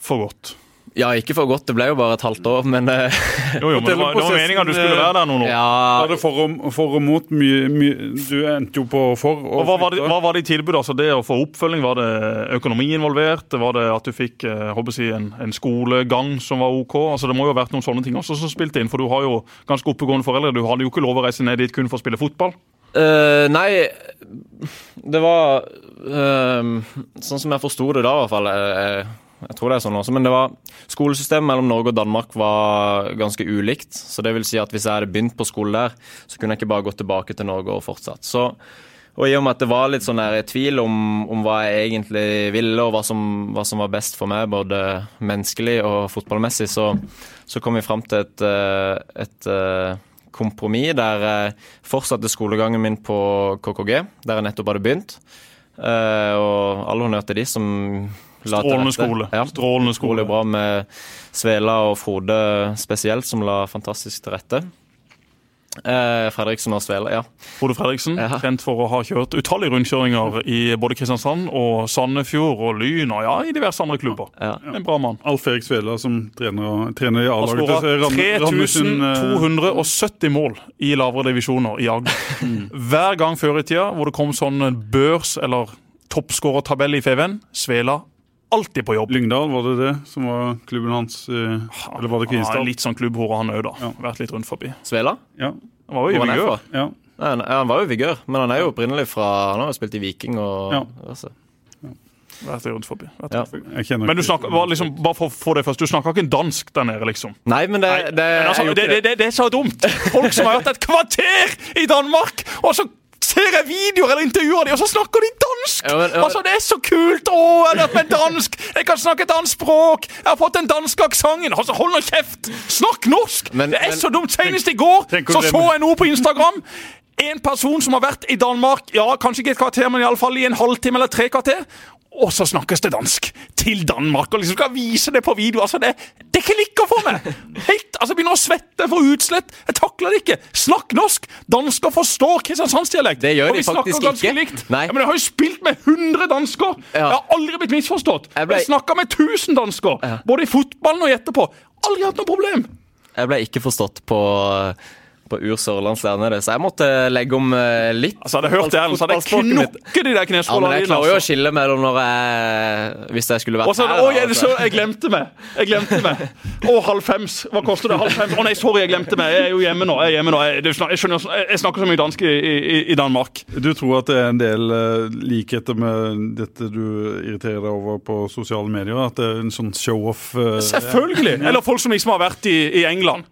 for godt. Ja, ikke for godt, det ble jo bare et halvt år, men eh, Jo, jo, men det var, det var meninga du skulle være der noen år. Var det for og, for og mot? Mye, mye, du endte jo på for. Og hva var, det, hva var det i tilbudet? Altså det å få oppfølging, Var det økonomi involvert? Var det at du fikk eh, håper jeg, å si, en, en skolegang som var OK? Altså Det må jo ha vært noen sånne ting også som spilte inn, for du har jo ganske oppegående foreldre. Du hadde jo ikke lov å reise ned dit kun for å spille fotball. Eh, nei, det var uh, Sånn som jeg forsto det da, i hvert fall. Jeg, jeg, jeg tror det er sånn også, men det var skolesystemet mellom Norge og Danmark var ganske ulikt. Så det vil si at hvis jeg hadde begynt på skole der, så kunne jeg ikke bare gått tilbake til Norge og fortsatt. Så, og i og med at det var litt sånn der tvil om, om hva jeg egentlig ville, og hva som, hva som var best for meg, både menneskelig og fotballmessig, så, så kom vi fram til et, et, et eh, kompromiss der jeg fortsatte skolegangen min på KKG, der jeg nettopp hadde begynt. Eh, og all honnør til de som la Strålende skole. Ja, Strålende skole. bra med Svela og Frode spesielt, som la fantastisk til rette. Eh, Fredriksen og Svele, ja. Frode Fredriksen, Ja. kjent for å ha kjørt utallige rundkjøringer i både Kristiansand og Sandefjord og Lyn og ja, i diverse andre klubber. ja. En bra mann. Alf Erik Svele som trener, trener i A-laget. skåra Randesund, eh, 3270 mål i lavere divisjoner i Agder. Mm. Hver gang før i tida hvor det kom sånn børs- eller toppskårertabell i FVN, Svela alltid på jobb. Lyngdal, var det det som var klubben hans? eh, Eller var det Kvinesdal? litt sånn klubbhore, han òg, da. Ja. Vært litt rundt forbi. Svela? Ja. Han var jo i Vigør. ja. Han- han var jo vigør, men han er jo opprinnelig fra Han har jo spilt i Viking og Ja. altså. Vært rundt forbi. Vært Ja. rundt forbi. Men du snakker, bare, liksom, bare for å få det først, du snakker ikke dansk der nede, liksom? Nei, men det, det, Men altså, det, det, det, det er så dumt! Folk som har vært et kvarter i Danmark, og så ser jeg videoer eller intervjuer dem, og så snakker de dansk! Ja, men- ja. Altså, Det er så kult! Å, jeg har lært meg dansk! Jeg kan snakke et annet språk! Jeg har fått den danske aksenten! Altså, hold nå kjeft! Snakk norsk! Men- det er men- så dumt! Senest i går tenk så så jeg noe på Instagram. En person som har vært i Danmark, ja, kanskje ikke et kvarter, men i alle fall i en halvtime eller tre kvarter. Og så snakkes det dansk til Danmark, og liksom skal vise det på video. altså Det, det klikker for meg! Helt, altså Begynner å svette for utslett. Jeg takler det ikke. Snakk norsk! Dansker forstår kristiansandsdialekt. Det gjør de faktisk ikke. likt. Nei. Ja, men Jeg har jo spilt med 100 dansker! Ja. Jeg har aldri blitt misforstått. Jeg ble- Jeg snakka med 1000 dansker, både i fotballen og etterpå. Aldri hatt noe problem. Jeg ble ikke forstått på, på Ur Sørlands der nede, så jeg måtte legge om eh, litt. Altså, Hadde jeg hørt det, så hadde jeg knokket de der Ja, kneskålene jeg klarer jo å altså. skille mellom når jeg Hvis jeg skulle vært Også, her. oi, da, er det altså. så, jeg glemte meg. Jeg glemte meg. Å, halv fems. Hva koster det? Halv fems? Å nei, sorry, jeg glemte meg. Jeg er jo hjemme nå. Jeg er hjemme nå. Jeg, jeg, skjønner, jeg snakker så mye dansk i, i, i Danmark. Du tror at det er en del eh, likheter med dette du irriterer deg over på sosiale medier? At det er en sånn show-off? eh, Selvfølgelig! Eller folk som liksom har vært i, i England.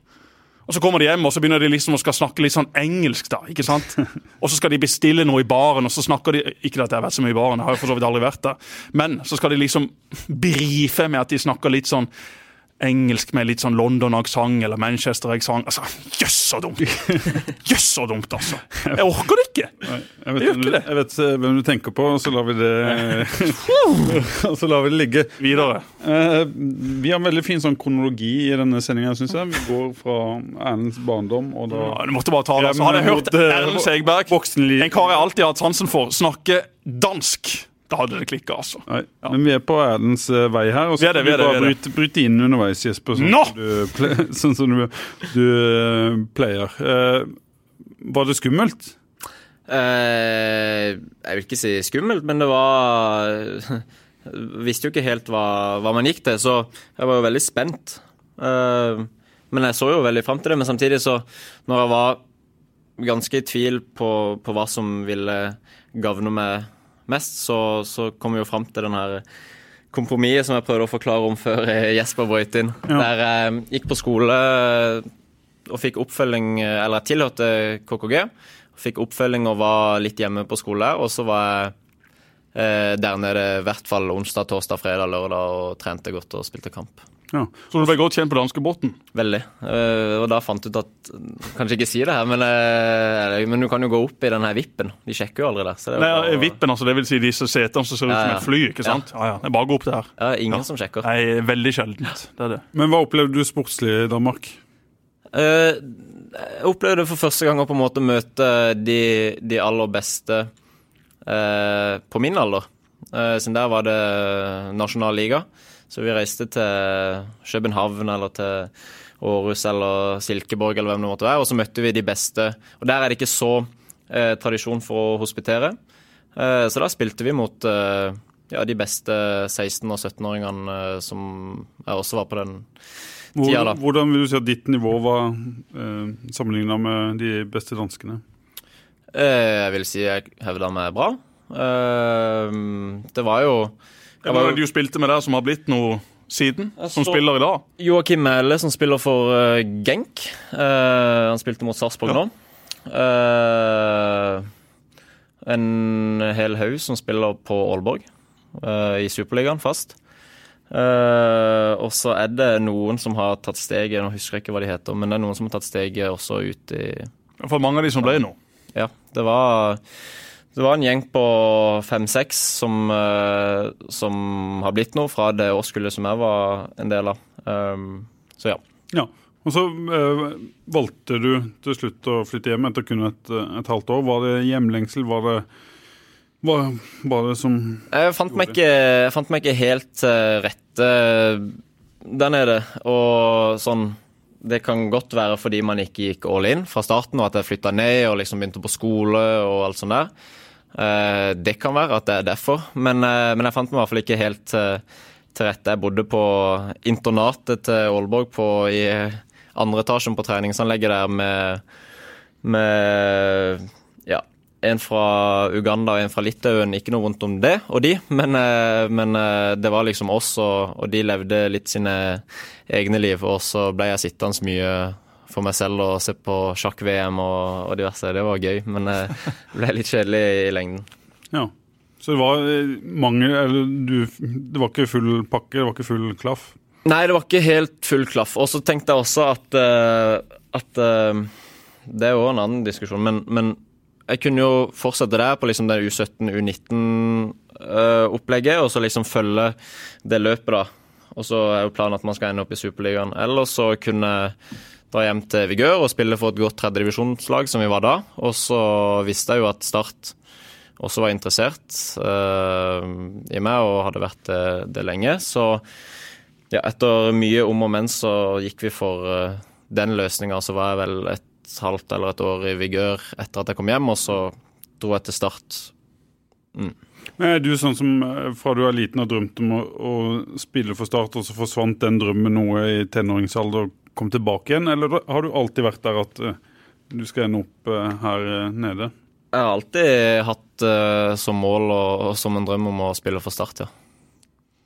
Og så kommer de hjem og så begynner de liksom å skal snakke litt sånn engelsk. da, ikke sant? Og så skal de bestille noe i baren, og så snakker de Ikke at jeg har vært så mye i baren, jeg har jo for så vidt aldri vært der. Men så skal de liksom brife med at de snakker litt sånn engelsk med litt sånn London-aksent eller Manchester-aksent. Altså, Jøss, så dumt! Jøss, så dumt, altså. Jeg orker det ikke! Jeg vet, jeg, det. jeg vet eh, hvem du tenker på, så lar vi det så lar vi det ligge. Videre. Eh, vi har en veldig fin sånn kronologi i denne sendinga, syns jeg. Vi går fra Erlends barndom og da Ja, du måtte bare ta det. Altså. Hadde jeg hørt Erlend Segberg, en kar jeg alltid har hatt sansen for, snakke dansk, da hadde det klikka, altså. Nei, men vi er på Erlends eh, vei her, og så kan vi du bare bryte, bryte inn underveis, Jesper. Sånn no! du, sånn som du, du eh, pleier. Uh, var det skummelt? Uh, jeg vil ikke si skummelt, men det var Visste jo ikke helt hva, hva man gikk til, så jeg var jo veldig spent. Uh, men jeg så jo veldig fram til det. Men samtidig, så når jeg var ganske i tvil på, på hva som ville gagne meg mest, så, så kom vi jo fram til den her kompromisset som jeg prøvde å forklare om før Jesper brøt inn. Der jeg gikk på skole og fikk oppfølging, eller jeg tilhørte KKG. Fikk oppfølging og var litt hjemme på skole. Og så var jeg eh, der nede i hvert fall onsdag, torsdag, fredag, lørdag og trente godt og spilte kamp. Ja. Så du ble godt kjent på danskebåten? Veldig. Eh, og da fant jeg ut at Kanskje ikke si det her, men, eh, men du kan jo gå opp i den her vippen. De sjekker jo aldri der. Så det er jo Nei, bare Vippen, altså, det vil si disse setene som ser ut Ja, som et fly, ikke sant? Ja, ja. Det er bare å gå opp der. Ja, ingen som sjekker. Nei, veldig sjeldent. Det er det. Men hva opplevde du sportslig i Danmark? Uh, jeg opplevde for første gang å på en måte møte de, de aller beste eh, på min alder. Uh, siden der var det nasjonal liga. Så vi reiste til København eller til Århus eller Silkeborg eller hvem det måtte være, og så møtte vi de beste. Og der er det ikke så eh, tradisjon for å hospitere. Eh, så da spilte vi mot eh, ja, de beste 16- og 17-åringene eh, som jeg også var på den tida, da. hvordan vil du si at ditt nivå var eh, sammenligna med de beste danskene? Eh, jeg vil si jeg hevda meg bra. Eh, det var jo Hvem var det du spilte med der som har blitt noe siden? Som spiller i dag? Joakim Mæhle, som spiller for uh, Genk. Uh, han spilte mot Sarpsborg nå. Uh, en hel haug som spiller på Aalborg i Superligaen fast. Og så er det noen som har tatt steget, nå husker jeg ikke hva de heter, men det er noen som har tatt steget også ut i For mange av de som ble nå. Ja, det var Det var en gjeng på fem-seks som, uh, som, har blitt noe fra det årskullet som jeg var en del av. Um, så ja. ja. Og så uh, valgte du til slutt å flytte hjem etter kun et, et halvt år. Var det hjemlengsel? Var det, var, var det som Jeg fant ikke, jeg fant meg ikke helt uh, rette der nede. Og sånn det kan godt være fordi man ikke gikk all in fra starten, og at jeg flytta ned og liksom begynte på skole og alt sånt der. Eh, det kan være at det er derfor, men, eh, men jeg fant meg i hvert fall ikke helt eh, til rette. Jeg bodde på internatet til Aalborg på, i andre etasjen på treningsanlegget der med, med ja, en fra Uganda og en fra Litauen. Ikke noe vondt om det og de, men, men det var liksom oss, og, og, de levde litt sine egne liv. Og så ble jeg sittende mye for meg selv og se på sjakk-VM og, og, diverse. Det var gøy, men det ble litt kjedelig i lengden. Ja, Så det var mangel mange Eller du, det var ikke full pakke, det var ikke full klaff? Nei, det var ikke helt full klaff. Og så tenkte jeg også at, uh, at Det er jo en annen diskusjon, men, men, jeg kunne jo fortsette der på liksom det U17, U19-opplegget, uh, og så liksom følge det løpet, da. Og så er jo planen at man skal ende opp i Superligaen. Eller så kunne dra hjem til Vigør og spille for et godt tredjedivisjonslag, som vi var da. Og så visste jeg jo at Start også var interessert uh, i meg og hadde vært det, det lenge. Så ja, etter mye om og men så gikk vi for uh, den løsninga. Så var jeg vel et halvt eller et år i Vigør etter at jeg kom hjem, og så dro jeg til Start. Mm. Men er du sånn som eh, fra du er liten og drømte om å, å, spille for Start, og så forsvant den drømmen noe i tenåringsalder og kom tilbake igjen, eller har du alltid vært der at uh, du skal ende opp uh, her uh, nede? Jeg har alltid hatt som mål og, og, som en drøm om å spille for Start, ja.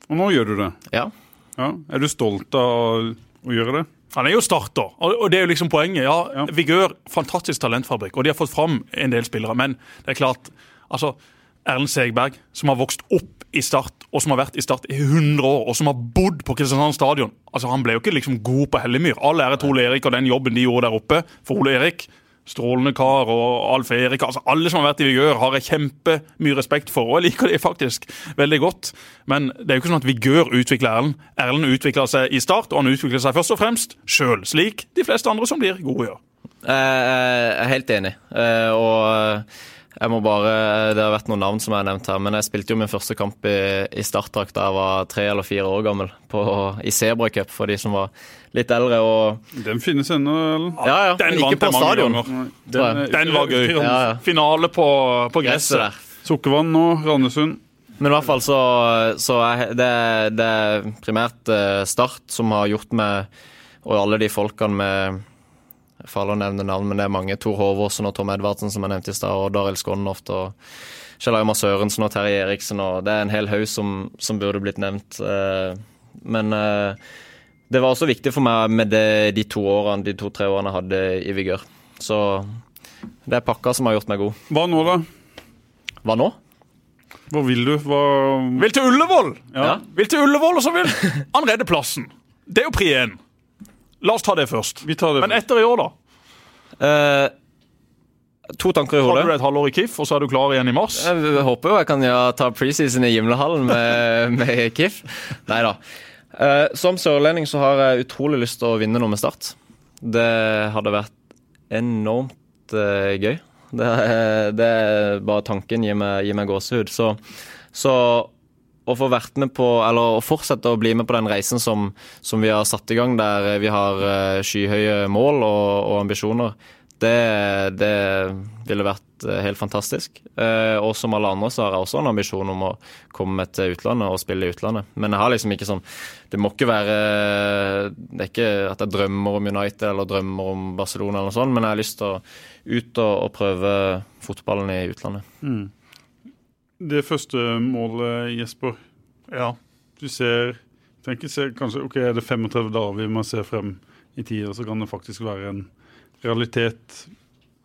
Og nå gjør du det? Ja. ja. Er du stolt av å gjøre det? Han er jo starter, og det er jo liksom poenget. Ja, ja. Vigør, fantastisk talentfabrikk, og de har fått fram en del spillere. Men det er klart, altså Erlend Segberg, som har vokst opp i Start, og som har vært i Start i 100 år, og som har bodd på Kristiansand stadion. Altså, Han ble jo ikke liksom god på Hellemyr. All ære til Ole Erik og den jobben de gjorde der oppe. For Ole Erik, strålende kar, og Alf Erik altså Alle som har vært i Vigør, har jeg kjempemye respekt for, og jeg liker det faktisk veldig godt. Men det er jo ikke sånn at Vigør utvikler Erlend. Erlend utvikler seg i Start, og han utvikler seg først og fremst sjøl, slik de fleste andre som blir gode, gjør. Jeg er helt enig. Eh, og jeg må bare, Det har vært noen navn som jeg har nevnt her, men jeg spilte jo min første kamp i, i startdrakt da jeg var tre eller fire år gammel, på, i Sebra Cup for de som var litt eldre. Og... Den finnes ennå, eller? Ja, ja, den men ikke på stadion. Den, den, var gøy. Ja, ja. Finale på, på gresset. der. Sukkervann nå, Randesund. Men i hvert fall så, så er det, det er primært eh, Start som har gjort meg, og alle de folkene med faller å nevne navn, men det er mange. Tor Håvåsen og Tom Edvardsen, som jeg nevnte i stad, og Daril Skonnoft og Kjell Aymar Sørensen og Terje Eriksen. og Det er en hel haug som, som, burde blitt nevnt. Eh, men eh, det var også viktig for meg med det, de to årene, de to-tre årene jeg hadde i Vigør. Så det er pakka som har gjort meg god. Hva nå, da? Hva nå? Hva vil du? Hva Vil til Ullevål! Ja. Vil til Ullevål, og så vil han redde plassen. Det er jo pri 1. La oss ta det først. Vi tar det Men etter i år, da? Eh, to tanker i hodet. Har du et halvår i KIF, og så er du klar igjen i mars? Jeg håper jo jeg kan ja, ta preseason i Gimlehallen med, med KIF. Nei da. Eh, som sørlending så har jeg utrolig lyst til å vinne noe med Start. Det hadde vært enormt uh, gøy. Det, det, er bare tanken gir meg, gir meg gåsehud. Så, så å få vært med på, eller å fortsette å bli med på den reisen som, som vi har satt i gang, der vi har uh, skyhøye mål og, og ambisjoner, det, det, ville vært uh, helt fantastisk. Og som alle andre så har jeg også en ambisjon om å komme til utlandet og spille i utlandet. Men jeg har liksom ikke sånn Det må ikke være Det er ikke at jeg drømmer om United eller drømmer om Barcelona eller noe sånt, men jeg har lyst til å ut og, og prøve fotballen i utlandet. Mm. Det første målet, Jesper. Ja. Du ser tenker ser kanskje, ok, Er det 35 dager vi må se frem i tida, så kan det faktisk være en realitet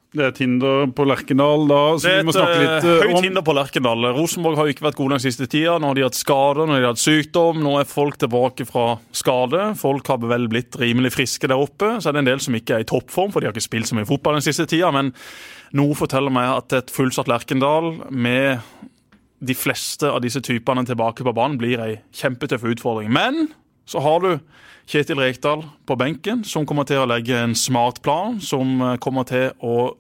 Det er Tinder på Lerkendal, da, så vi må snakke litt uh, om høyt hinder på Lerkendal. Rosenborg har jo ikke vært gode den siste tida. Nå har de hatt skader, nå har de hatt sykdom. Nå er folk tilbake fra skade. Folk har vel blitt rimelig friske der oppe. Så er det en del som ikke er i toppform, for de har ikke spilt så mye fotball den siste tida. Men noe forteller meg at et fullsatt Lerkendal med de fleste av disse typene tilbake på banen blir ei kjempetøff utfordring. Men så har du Kjetil Rekdal på benken, som kommer til å legge en smart plan, som eh, kommer til å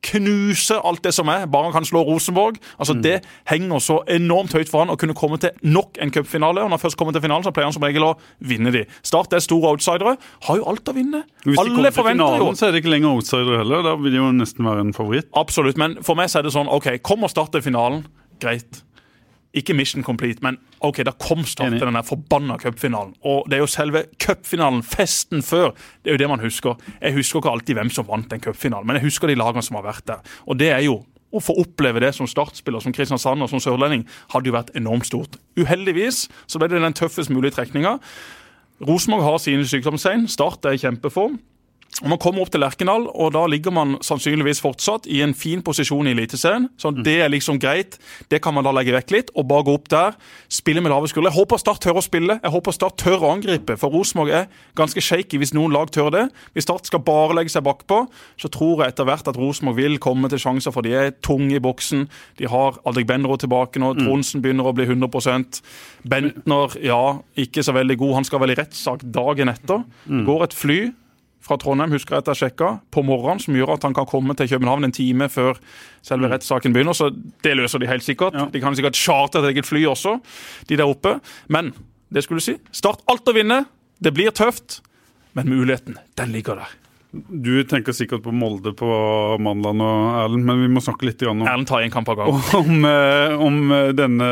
knuse alt det som er, bare han kan slå Rosenborg. Altså Det henger så enormt høyt for han å kunne komme til nok en cupfinale. Når han først kommer til finalen, så pleier han som regel å vinne de. Start er store outsidere. Har jo alt å vinne. Hvis Alle kommer til jo finalen, så er det ikke lenger outsidere heller. Da vil de jo nesten være en favoritt. Absolutt, men for meg så er det sånn OK, kom og start i finalen. Greit. Ikke mission complete, men ok, da kom Start til den forbanna cupfinalen. Og det er jo selve cupfinalen, festen før, det er jo det man husker. Jeg husker ikke alltid hvem som vant den cupfinalen, men jeg husker de lagene som har vært der. Og det er jo å få oppleve det som startspiller, som Kristiansand og som sørlending, hadde jo vært enormt stort. Uheldigvis så ble det den tøffest mulige trekninga. Rosenborg har sine sykdomstegn. Start er i kjempeform. Og Man kommer opp til Lerkendal, og da ligger man sannsynligvis fortsatt i en fin posisjon i Eliteserien. Så det er liksom greit. Det kan man da legge vekk litt, og bare gå opp der. Spille med lave skuldre. Jeg håper Start tør å spille. Jeg håper Start tør å angripe, for Rosenborg er ganske shaky hvis noen lag tør det. Hvis Start skal bare legge seg bakpå, så tror jeg etter hvert at Rosenborg vil komme til sjanser, for de er tunge i boksen. De har Aldrik Benro tilbake nå. Tronsen begynner å bli 100% Bentner, ja, ikke så veldig god. Han skal vel i rettssak dagen etter. Går et fly fra Trondheim husker jeg at jeg sjekka, på morgenen, som gjør at han kan komme til København en time før selve rettssaken begynner. Så det løser de helt sikkert. Ja. De kan sikkert chartre et eget fly også, de der oppe. Men det skulle si, start alt å vinne. Det blir tøft, men muligheten, den ligger der. Du tenker sikkert på Molde på mandag nå, Erlend, men vi må snakke litt om, Erlend tar én kamp av gangen. om, eh, om eh, denne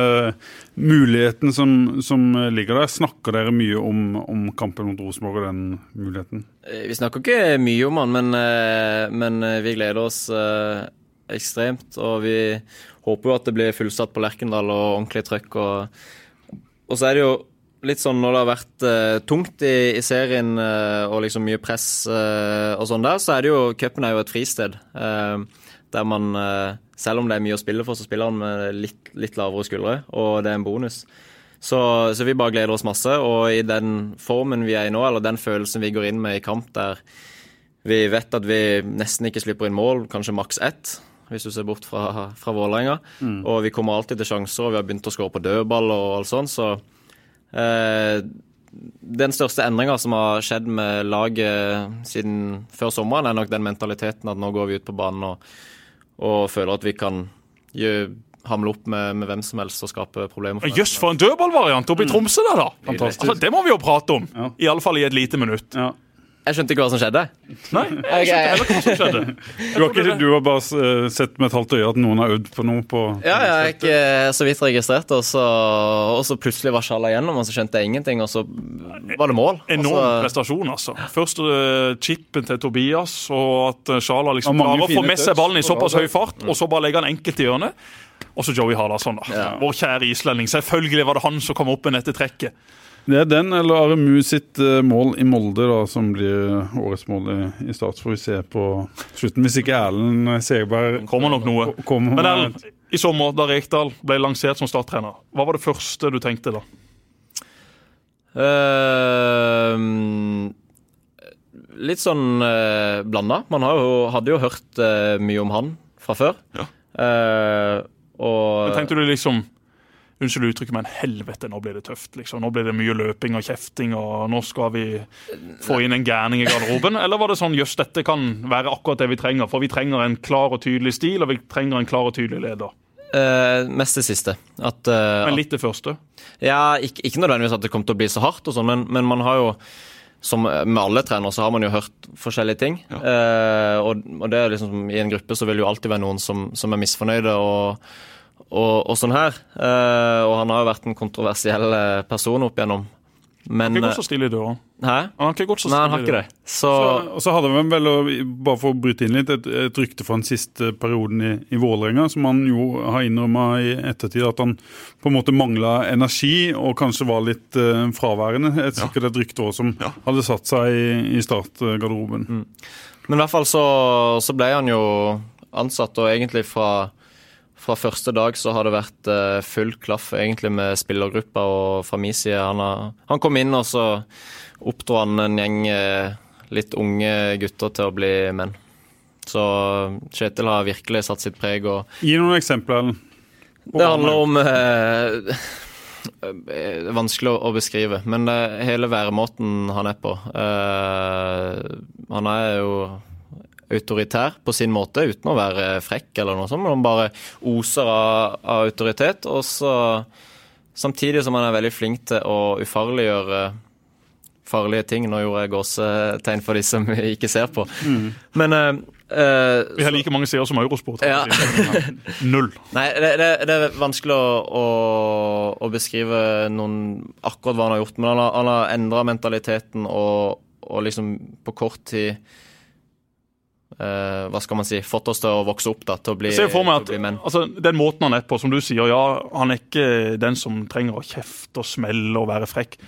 muligheten som, som ligger der. Snakker dere mye om, om kampen mot Rosenborg og den muligheten? Eh, Vi snakker ikke mye om han, men, men vi gleder oss ekstremt. Og vi håper jo at det blir fullsatt på Lerkendal og ordentlig trøkk. Og, og så er det jo litt sånn når det har vært uh, tungt i, i serien uh, og liksom mye press uh, og sånn der, så er det jo Cupen er jo et fristed. der man, selv om det er mye å spille for, så spiller han med litt, litt lavere skuldre, og det er en bonus. Så, så vi bare gleder oss masse, og i den formen vi er i nå, eller den følelsen vi går inn med i kamp der vi vet at vi nesten ikke slipper inn mål, kanskje maks ett, hvis du ser bort fra, fra Vålerenga. Og vi kommer alltid til sjanser, og vi har begynt å skåre på dødball og alt sånt, så Den største endringa som har skjedd med laget siden før sommeren, er nok den mentaliteten at nå går vi ut på banen og, og føler at vi kan gjø- hamle opp med, med hvem som helst og skape problemer. for yes, for en dødballvariant oppe i Tromsø der, da! Altså, det må vi jo prate om. Ja. I alle fall i et lite minutt. Ja. Jeg skjønte ikke hva som skjedde. Nei, jeg skjønte heller ikke hva som skjedde. Du, har ikke, du har bare eh, sett med et halvt øye at noen har øvd på noe på Ja, jeg er ikke så vidt registrert, og så, og så plutselig var Sjala gjennom, og så skjønte jeg ingenting, og så var det mål. Enorm Altså, prestasjon, altså. Først eh, chipen til Tobias, og at uh, Sjala liksom klarer å få med seg ballen i såpass høy fart, og så bare legger han enkelt i hjørnet. Og så Joey Harlason, da. Ja. Vår kjære islending. Selvfølgelig var det han som kom opp med dette trekket. Det er den eller Aremu sitt eh, mål i Molde da, som blir årets mål i, i Start. Får vi se på slutten. Hvis ikke Erlend Segberg Kommer nok noe. kommer Men Erlend, i sommer, da Rekdal ble lansert som starttrener, hva var det første du tenkte da? Uh, litt sånn uh, blanda. Man har jo, hadde jo hørt uh, mye om han fra før. Ja. Uh, og Men tenkte du liksom Unnskyld uttrykket, men helvete, nå blir det tøft. liksom. Nå blir det mye løping og kjefting, og nå skal vi få inn en gærning i garderoben. Eller var det sånn jøss, dette kan være akkurat det vi trenger, for vi trenger en klar og tydelig stil, og vi trenger en klar og tydelig leder. Uh, mest det siste. At, uh, Men litt det første. Ja, ikke, ikke nødvendigvis at det kommer til å bli så hardt, og sånn, men, men man har jo som med alle trenere så har man jo hørt forskjellige ting. Eh, og, og det er liksom I en gruppe så vil jo alltid være noen som, som er misfornøyde og, og, og sånn her. Eh, og han har jo vært en kontroversiell eh, person opp igjennom. Men Ikke eh, gått så stille i døra. Hæ? Han har ikke gått så Nei, han har ikke det. Så, Så, og så hadde vi vel, bare for å bryte inn litt, et, et rykte fra den siste perioden i, i Vålerenga, som han jo har innrømma i ettertid at han på en måte mangla energi og kanskje var litt uh, fraværende. Et, sikkert et rykte også som Ja. hadde satt seg i, i startgarderoben. Men i hvert fall så, så ble han jo ansatt, og egentlig fra, fra første dag så har det vært uh, full klaff egentlig med spillergruppa og fra min side. Han, har, han, kom inn, og så oppdro han en gjeng uh, litt unge gutter til å bli menn. Så Kjetil har virkelig satt sitt preg. Og, Gi noen eksempler. Det handler om uh, er vanskelig å, beskrive, men det er hele væremåten han er på. Uh, han er jo autoritær på sin måte, uten å være frekk eller noe sånt. Men han bare oser av, av autoritet. Og så samtidig som han er veldig flink til å ufarliggjøre farlige ting. Nå gjorde jeg gåsetegn for de som ikke ser på. Mm. Men uh, Vi har like mange seere som Eurosport. Ja. Null. Nei, det, det, det, er vanskelig å, å, å, beskrive noen, akkurat hva han har gjort. Men han har, han har endra mentaliteten og, og liksom på kort tid Uh, hva skal man si, fått oss til å vokse opp, da, til å bli, Se for meg at, menn. Altså, den måten han er på, som du sier, ja, han er ikke den som trenger å kjefte og smelle og være frekk.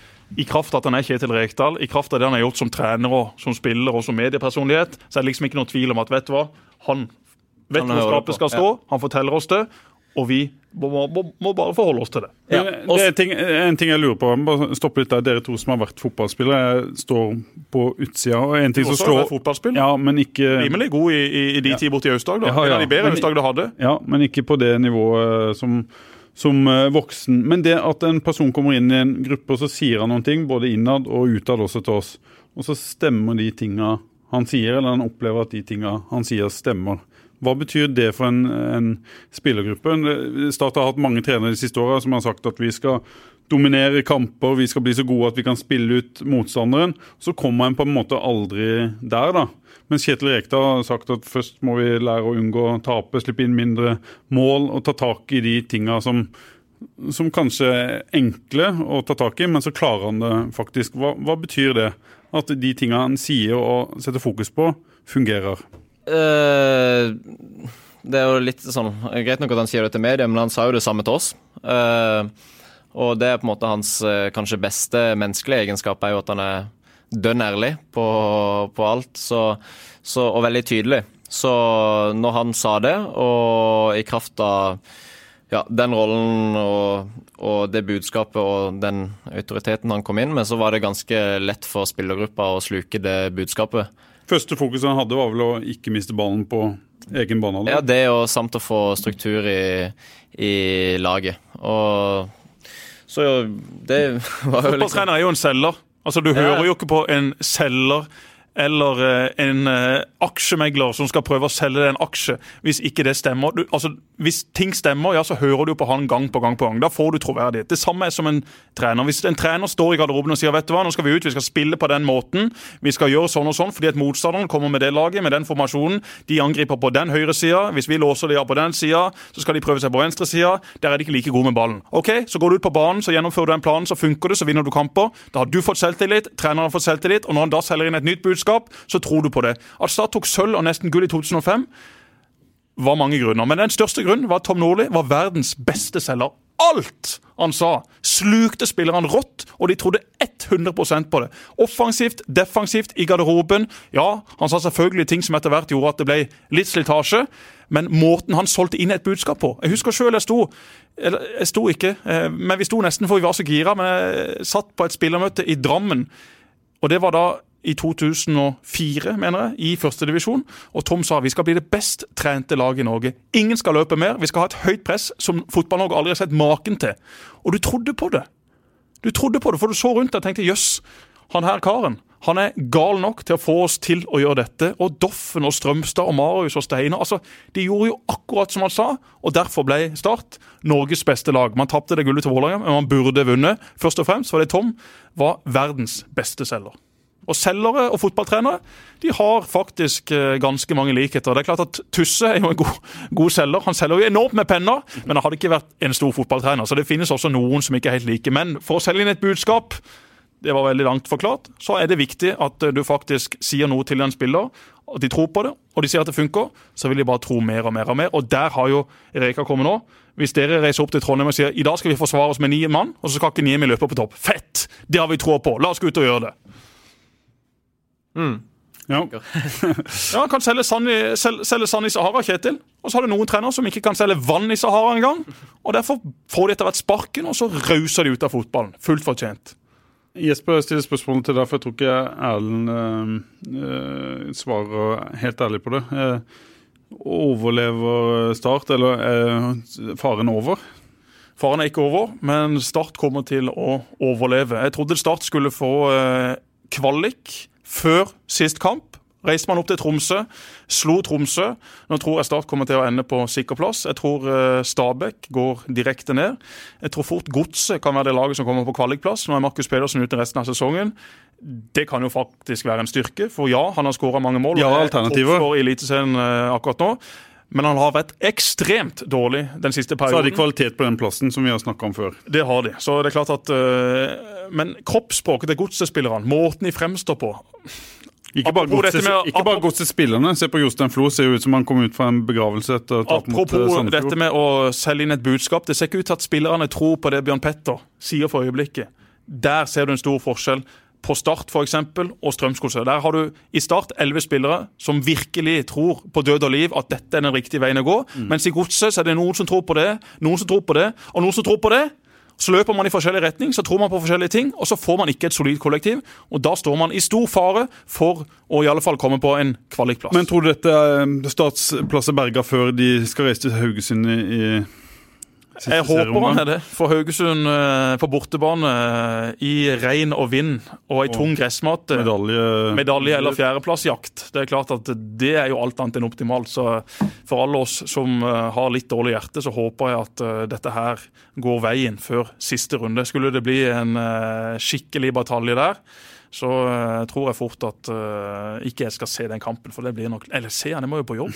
I kraft av at han er Kjetil Rekdal, i kraft av det han har gjort som trener og som spiller og som mediepersonlighet, så er det liksom ikke noe tvil om at vet du hva, han vet hvor skapet skal stå, han forteller oss det, og vi må, må, må bare forholde oss til det. Ja. det er ting, en ting jeg lurer på, bare stoppe litt der. Dere to som har vært fotballspillere, står på utsida. og en ting som slår... Ja, men ikke... Rimelig god i, i, i de ja. tider borte i Aust-Agder. Ja, ja. En av de bedre Aust-Agder hadde. Ja, men ikke på det nivået som som eh, voksen. Men det at en person kommer inn i en gruppe og så sier han noen ting, både innad og utad også til oss, og så stemmer de tinga han sier, eller han opplever at de tinga han sier, stemmer. Hva betyr det for en, en spillergruppe? Start har hatt mange trenere de siste åra som har sagt at vi skal dominere kamper, vi skal bli så gode at vi kan spille ut motstanderen. Så kommer en på en måte aldri der, da. Mens Kjetil Rekdal har sagt at først må vi lære å unngå å tape, slippe inn mindre mål og ta tak i de tinga som, som kanskje er enkle å ta tak i, men så klarer han det faktisk. Hva, hva betyr det? At de tinga han sier og setter fokus på, fungerer? Uh, det er jo litt sånn Greit nok at han sier det til media, men han sa jo det samme til oss. Uh, og det er på en måte hans uh, kanskje beste menneskelige egenskap, er jo at han er dønn ærlig på, på alt, så, så, og veldig tydelig. Så når han sa det, og i kraft av ja, den rollen og, og, det budskapet og den autoriteten han kom inn med, så var det ganske lett for spillergruppa å sluke det budskapet. Første fokuset han hadde, var vel å ikke miste ballen på egen bane? Ja, det og samt å få struktur i, i laget. Og så det var jo liksom Fotballtrener er jo en selger. Altså, Du hører jo ikke på en selger eller eh, en eh, aksjemegler som skal prøve å selge deg en aksje, hvis ikke det stemmer. Du, altså, Hvis ting stemmer, ja, så hører du på han gang på gang på gang. Da får du troverdighet. Det samme er som en trener. Hvis en trener står i garderoben og sier vet du hva, nå skal vi ut, vi skal spille på den måten, vi skal gjøre sånn og sånn, fordi at motstanderen kommer med det laget, med den formasjonen, de angriper på den høyre sida, hvis vi låser de av på den sida, så skal de prøve seg på venstre sida, der er de ikke like gode med ballen. Ok, Så går du ut på banen, så gjennomfører du den planen, så funker det, så vinner du kamper. Da har du fått selvtillit, treneren har fått selvtillit, og når han da selger inn et nytt budskap, budskap, så tror du på det. At Start tok sølv og nesten gull i 2005, var mange grunner. Men den største grunnen var at Tom Nordli var verdens beste selger. Alt han sa, slukte spillerne rått, og de trodde 100% på det. Offensivt, defensivt, i garderoben. Ja, han sa selvfølgelig ting som etter hvert gjorde at det ble litt slitasje, men måten han solgte inn et budskap på Jeg husker sjøl jeg sto eller, Jeg sto ikke, eh, men vi sto nesten for vi var så gira. Men jeg satt på et spillermøte i Drammen, og det var da i 2004, mener jeg, i førstedivisjon. Og Tom sa vi skal bli det best trente laget i Norge. Ingen skal løpe mer. Vi skal ha et høyt press som Fotball-Norge aldri har sett maken til. Og du trodde på det. Du trodde på det, for du så rundt deg og tenkte jøss, han her karen han er gal nok til å få oss til å gjøre dette. Og Doffen og Strømstad og Marius og Steinar altså, De gjorde jo akkurat som han sa, og derfor ble Start Norges beste lag. Man tapte det gullet til Vålerenga, men man burde vunnet. Først og fremst var det Tom var verdens beste selger. Og selgere og fotballtrenere de har faktisk eh, ganske mange likheter. Det er klart at Tusse er jo en god, god selger. Han selger jo enormt med penner, men han hadde ikke vært en stor fotballtrener. Så det finnes også noen som ikke er helt like. Men for å selge inn et budskap det var veldig langt forklart, så er det viktig at eh, du faktisk sier noe til en spiller, at de tror på det, og de sier at det funker, så vil de bare tro mer og mer og mer. Og der har jo Reka kommet nå. Hvis dere reiser opp til Trondheim og sier i dag skal vi forsvare oss med ni mann, og så skal ikke Niemi løpe på topp. Fett! Det har vi tro på. La oss gå ut og gjøre det. Mm. Ja. ja, kan selge sand i, sel, selge sand i Sahara, Kjetil. Og så har du noen trenere som ikke kan selge vann i Sahara engang. Og derfor får de etter hvert sparken, og så rauser de ut av fotballen. Fullt fortjent. Jesper stiller spørsmålet til deg, for jeg tror ikke Erlend øh, svarer helt ærlig på det. Eh, overlever Start, eller er faren over? Faren er ikke over, men Start kommer til å overleve. Jeg trodde Start skulle få øh, kvalik før sist kamp. Reiste man opp til Tromsø, slo Tromsø. Nå tror jeg Start kommer til å ende på sikker plass. Jeg tror uh, Stabæk går direkte ned. Jeg tror fort Godset kan være det laget som kommer på kvalikplass. Nå er Markus Pedersen ute resten av sesongen. Det kan jo faktisk være en styrke, for ja, han har skåra mange mål. Ja, alternativer. For Eliteserien uh, akkurat nå. Men han har vært ekstremt dårlig den siste perioden. Så har de kvalitet på den plassen som vi har snakka om før. Det har de. Så det er klart at uh, Men kroppsspråket til godset-spillerne, måten de fremstår på ikke bare, godset, med, ikke bare godsespillerne. Se på Jostein Flo, ser ut som han kom ut fra en begravelse. etter å Apropos mot eh, dette med å selge inn et budskap. Det ser ikke ut til at spillerne tror på det Bjørn Petter sier for øyeblikket. Der ser du en stor forskjell på Start for eksempel, og Strømsgodset. Der har du i Start elleve spillere som virkelig tror på død og liv at dette er den riktige veien å gå. Mm. Mens i Godset er det noen som tror på det, noen som tror på det, og noen som tror på det. Så løper man i forskjellig retning, så tror man på forskjellige ting, og så får man ikke et solid kollektiv. Og da står man i stor fare for å i alle fall komme på en kvalikplass. Men tror du dette er startplasser berga før de skal reise til Haugesund i jeg håper han er det. For Haugesund eh, på bortebane eh, i regn og vind og ei tung gressmatte. Medalje. medalje eller fjerdeplassjakt. Det er klart at det er jo alt annet enn optimalt. Så for alle oss som eh, har litt dårlig hjerte, så håper jeg at dette her går veien før siste runde. Skulle det bli en skikkelig batalje der, så uh, tror jeg fort at uh, ikke jeg skal se den kampen. For det blir nok Eller se han, jeg må jo på jobb.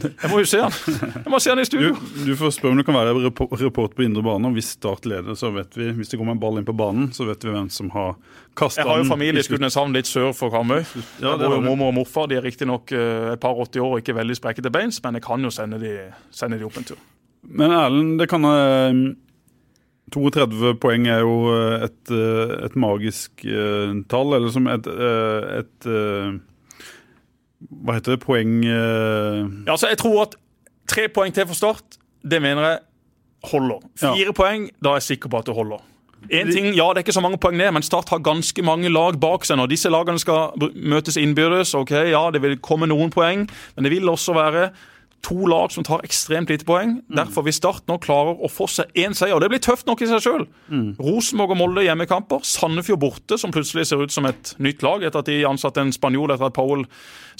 Jeg må jo se han. Jeg må se han i studio. Du, du får spørre om du kan være reporter på indre bane. Og hvis Start leder, så vet vi Hvis det kommer en ball inn på banen, så vet vi hvem som har kasta den. Jeg har jo familie i Skudeneshavn litt sør for Karmøy. Ja, det bor mormor og morfar. De er riktignok uh, et par 80 år og ikke veldig sprekkete beins, men jeg kan jo sende de, sende de opp en tur. Men Erlend, det kan 32 poeng er jo eh, et, eh, et magisk uh, tall, eller som et, uh, et uh, Hva heter det? Poeng Ja, altså Jeg tror at tre poeng til for Start, det mener jeg holder. Fire ja. poeng, da er jeg sikker på at det holder. En ting, ja, Det er ikke så mange poeng ned, men Start har ganske mange lag bak seg. Når disse lagene skal møtes innbyrdes, ok, ja, det vil komme noen poeng, men det vil også være to lag som tar ekstremt lite poeng. Mm. Derfor vil Start nå klarer å få seg én seier. Det blir tøft nok i seg sjøl. Mm. Rosenborg og Molde hjemmekamper. Sandefjord borte, som plutselig ser ut som et nytt lag etter at de ansatte en spanjol etter at Powell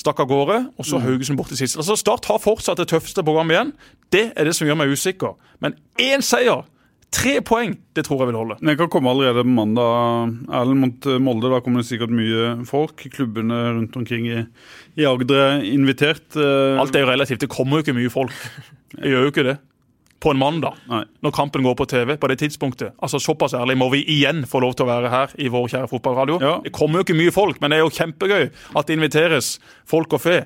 stakk av gårde. Og så mm. Haugesund borte sist. Altså Start har fortsatt det tøffeste programmet igjen. Det er det som gjør meg usikker. Men én seier Tre poeng, det tror jeg vil holde. Jeg kan komme allerede mandag. Erlend mot Molde, da kommer det sikkert mye folk. Klubbene rundt omkring i, i Agder er invitert. Eh. Alt er jo relativt. Det kommer jo ikke mye folk. Det gjør jo ikke det. På en mandag, Nei. når kampen går på TV på det tidspunktet. Altså Såpass ærlig må vi igjen få lov til å være her i vår kjære fotballradio. Ja. Det kommer jo ikke mye folk, men det er jo kjempegøy at det inviteres folk og fe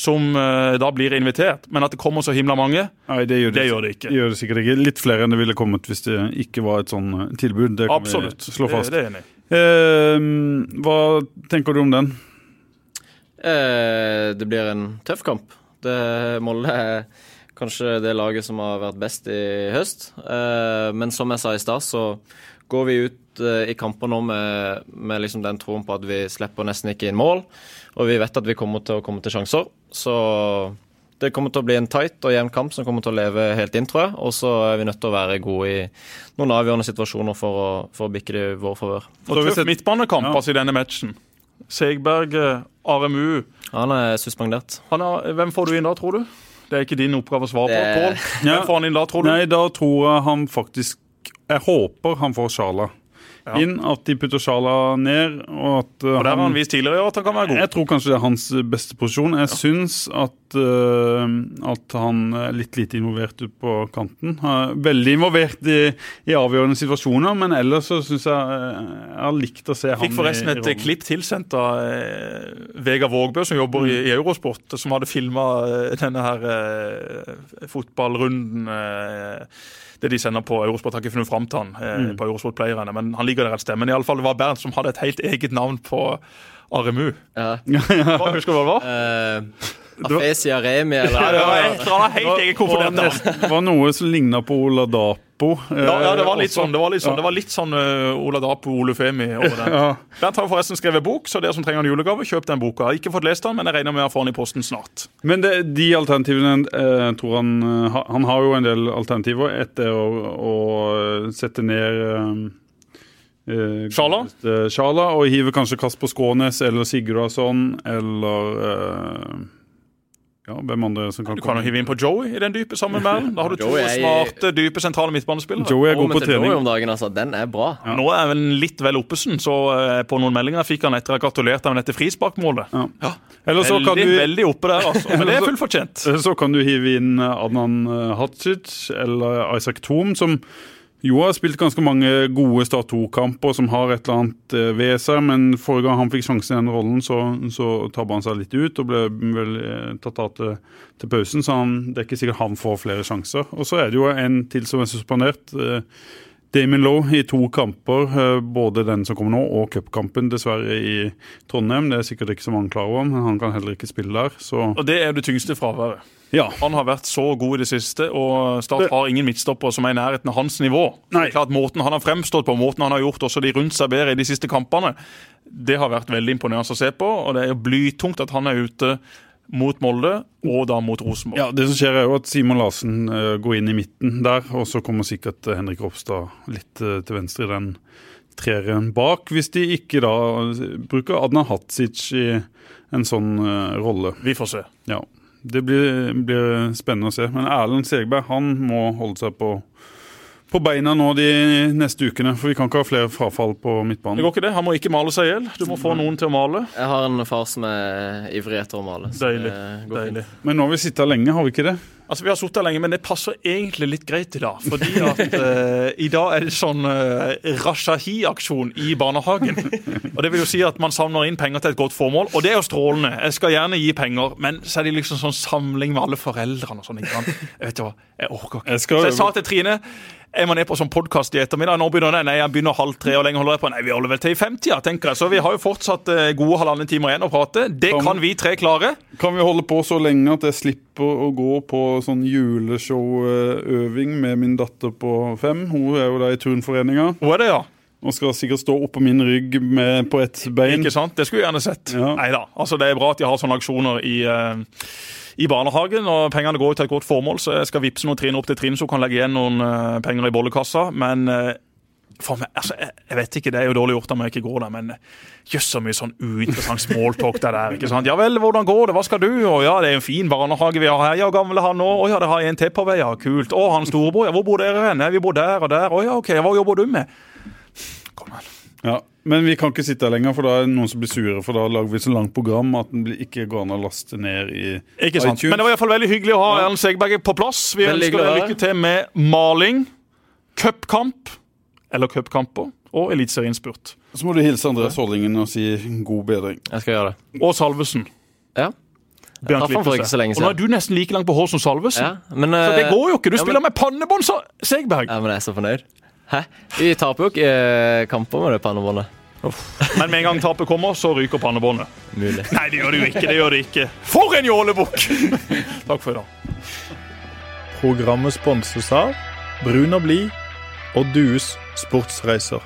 som uh, da blir invitert. Men at det kommer så himla mange, Nei, det gjør det, det, gjør det ikke. Det gjør det sikkert ikke. Litt flere enn det ville kommet hvis det ikke var et sånn eh, tilbud. Det kan Absolutt. vi slå fast. Det, det er enig. Eh, hva tenker du om den? Eh, det blir en tøff kamp. Det, Molde er kanskje det laget som har vært best i høst. men som jeg sa i stad, så går vi ut i kamper nå med, med liksom den troen på at vi slipper nesten ikke inn mål. Og vi vet at vi kommer til å komme til sjanser. Så det kommer til å bli en tight og jevn kamp som kommer til å leve helt inn, tror jeg. Og så er vi nødt til å være gode i noen avgjørende situasjoner for å, for å bikke det i vår favør. Og tøff midtbanekamp ja. altså, i denne matchen. Segberg, eh, RMU Han er suspendert. Han er, hvem får du inn da, tror du? Det er ikke din oppgave å svare på. Pål, hvem får han inn da, tror du? Nei, da tror jeg han faktisk Jeg håper han får Sjala ja. inn, at de putter Sjala ned. Og at uh, og Der har han vist tidligere at han kan være god. Jeg tror kanskje det er hans beste posisjon. Jeg ja. syns at, uh, at han er litt lite involvert ut på kanten. veldig involvert i, i, avgjørende situasjoner, men ellers så syns jeg eh, jeg har likt å se han Fikk forresten et klipp tilsendt av uh, Vegard Vågbø, som jobber mm. i, i, Eurosport, som hadde filma denne her fotballrunden. Det de sender på Eurosport. Har ikke funnet fram til han eh, mm. på Eurosport-playerne, men han ligger der et sted. Men i alle fall, det var Bernt som hadde et helt eget navn på Aremu. Ja. Hva husker du hva det var? Uh, Afesia Remi, eller Ja, det var et eller annet helt eget komponent. Det var noe som ligna på Oladapo. Ja, ja, det var litt sånn, det var litt sånn, det var litt sånn uh, Oladapo Olufemi over den. Ja. Bernt har forresten skrevet bok, så dere som trenger en julegave, kjøp den boka. Jeg har ikke fått lest den, men jeg regner med å få den i posten snart. Men det, de alternativene eh, tror han eh, Han har jo en del alternativer. Et er å, å sette ned eh, eh, Sjala? eh, Sjala og hive kanskje Kasper Skånes eller Sigurdarsson eller eh, Ja, hvem andre som kan Du kan jo hive inn på Joey i den dype sammen med. Da har du to Joey er- smarte, dype sentrale midtbanespillere. Joey er god på til Joey trening. om dagen, altså. Den er bra. Nå er vel litt vel oppesen, så eh, på noen meldinger fikk han etter å ha gratulert ham med dette frisparkmålet. Ja. Eller så kan Veldig, du veldig oppe der, altså. Men det er fullt fortjent. Så kan du hive inn Adnan eh, Hadzic eller Isaac Thom, som jo har spilt ganske mange gode Start 2-kamper, som har et eller annet eh, ved seg. Men forrige gang han fikk sjansen i den rollen, så, så tabba han seg litt ut og ble vel eh, tatt av til, til pausen. Så han, det er ikke sikkert han får flere sjanser. Og så er det jo en til som er suspendert. eh, Damien Lowe i to kamper, eh, både den som kommer nå og cupkampen, dessverre i Trondheim. Det er sikkert ikke så mange klar over, men han kan heller ikke spille der. Så Og det er det tyngste fraværet. ja. Han har vært så god i det siste, og Start har ingen midtstopper som er i nærheten av hans nivå. Nei. det er klart Måten han har fremstått på, måten han har gjort også de rundt seg bedre i de siste kampene, det har vært veldig imponerende å se på. Og det er blytungt at han er ute mot Molde, og da mot Rosenborg. Ja, Det som skjer er jo at Simon Larsen eh, går inn i midten der, og så kommer sikkert eh, Henrik Ropstad litt eh, til venstre i den treeren bak, hvis de ikke da bruker Adnan Hatzic i en sånn rolle. Vi får se. Ja, Det blir, blir spennende å se. Men Erlend Segberg han må holde seg på, på beina nå de neste ukene, for vi kan ikke ha flere frafall på midtbanen. Det går ikke det. Han må ikke male seg i hjel. Du må få noen til å male. Jeg har en far som er ivrig etter å male. så Deilig. Deilig. Men nå har vi sittet lenge, har vi ikke det? Altså, Vi har sittet lenge, men det passer egentlig litt greit i dag. Fordi at uh, i dag er det sånn uh, Rashahi-aksjon i barnehagen. Og Det vil jo si at man samler inn penger til et godt formål, og det er jo strålende. Jeg skal gjerne gi penger, men så er det liksom sånn samling med alle foreldrene og sånn. ikke sant? Jeg vet du hva, jeg orker ikke. Jeg skal- Så jeg sa til Trine er man ned på sånn podkast i ettermiddag? Nå begynner det. Nei, jeg begynner halv tre, og lenge holder jeg på? Nei, vi holder vel til i femtida, tenker jeg. Så vi har jo fortsatt eh, gode halvannen timer igjen å prate. Det kan, kan vi tre klare. Kan vi holde på så lenge at jeg slipper å gå på sånn juleshowøving med min datter på fem? Hun er jo der i turnforeninga Hun er det, ja? Og skal sikkert stå oppå min rygg med, på ett bein. Ikke sant? Det skulle vi gjerne sett. Ja. Neida. Altså, det er bra at de har sånne aksjoner i, uh, i barnehagen, og pengene går jo til et godt formål, så jeg skal vippse noen trinn opp til trinn så hun kan legge igjen noen uh, penger i bollekassa. Men uh, for meg, altså, jeg, jeg vet ikke, det er jo dårlig gjort av meg ikke går der, men jøss så mye sånn uinteressant smalltalk det der. ikke sant? Ja vel, hvordan går det, hva skal du? Å ja, det er en fin barnehage vi har her. Ja, gamle han nå? Å ja, det har en til på vei, ja, kult. Å, han storebror, ja, hvor bor dere hen? Vi bor der og der. Å ja, ok, hva jobber du med? Kom igjen. Ja, Men vi kan ikke sitte her lenger, for da er det noen som blir sure. For da lager vi så langt program at den ikke går an å laste ned i Ikke sant? iTunes. Men det var i hvert fall veldig hyggelig å ha Erlend Segberg på plass. Vi Veldig ønsker deg lykke til med maling, cupkamp, eller cupkamper, og eliteserieinnspurt. Så må du hilse Andreas Hollingen og si god bedring. Jeg skal gjøre det. Og Salvesen. Ja. Bjørn lenge Og nå er du nesten like langt på hår som Salvesen. ja. Men, Så det eh, går jo ikke. Du ja, men- spiller med pannebånd, Segberg. Ja, men jeg er så fornøyd. Hæ? Vi taper jo ikke eh, kamper med det pannebåndet. Men med en gang tapet kommer, så ryker pannebåndet. Mulig. Nei, det gjør det jo ikke. det gjør det ikke. For en jålebukk! Takk for i dag. Programmet sponses av Brun og blid og Dues sportsreiser.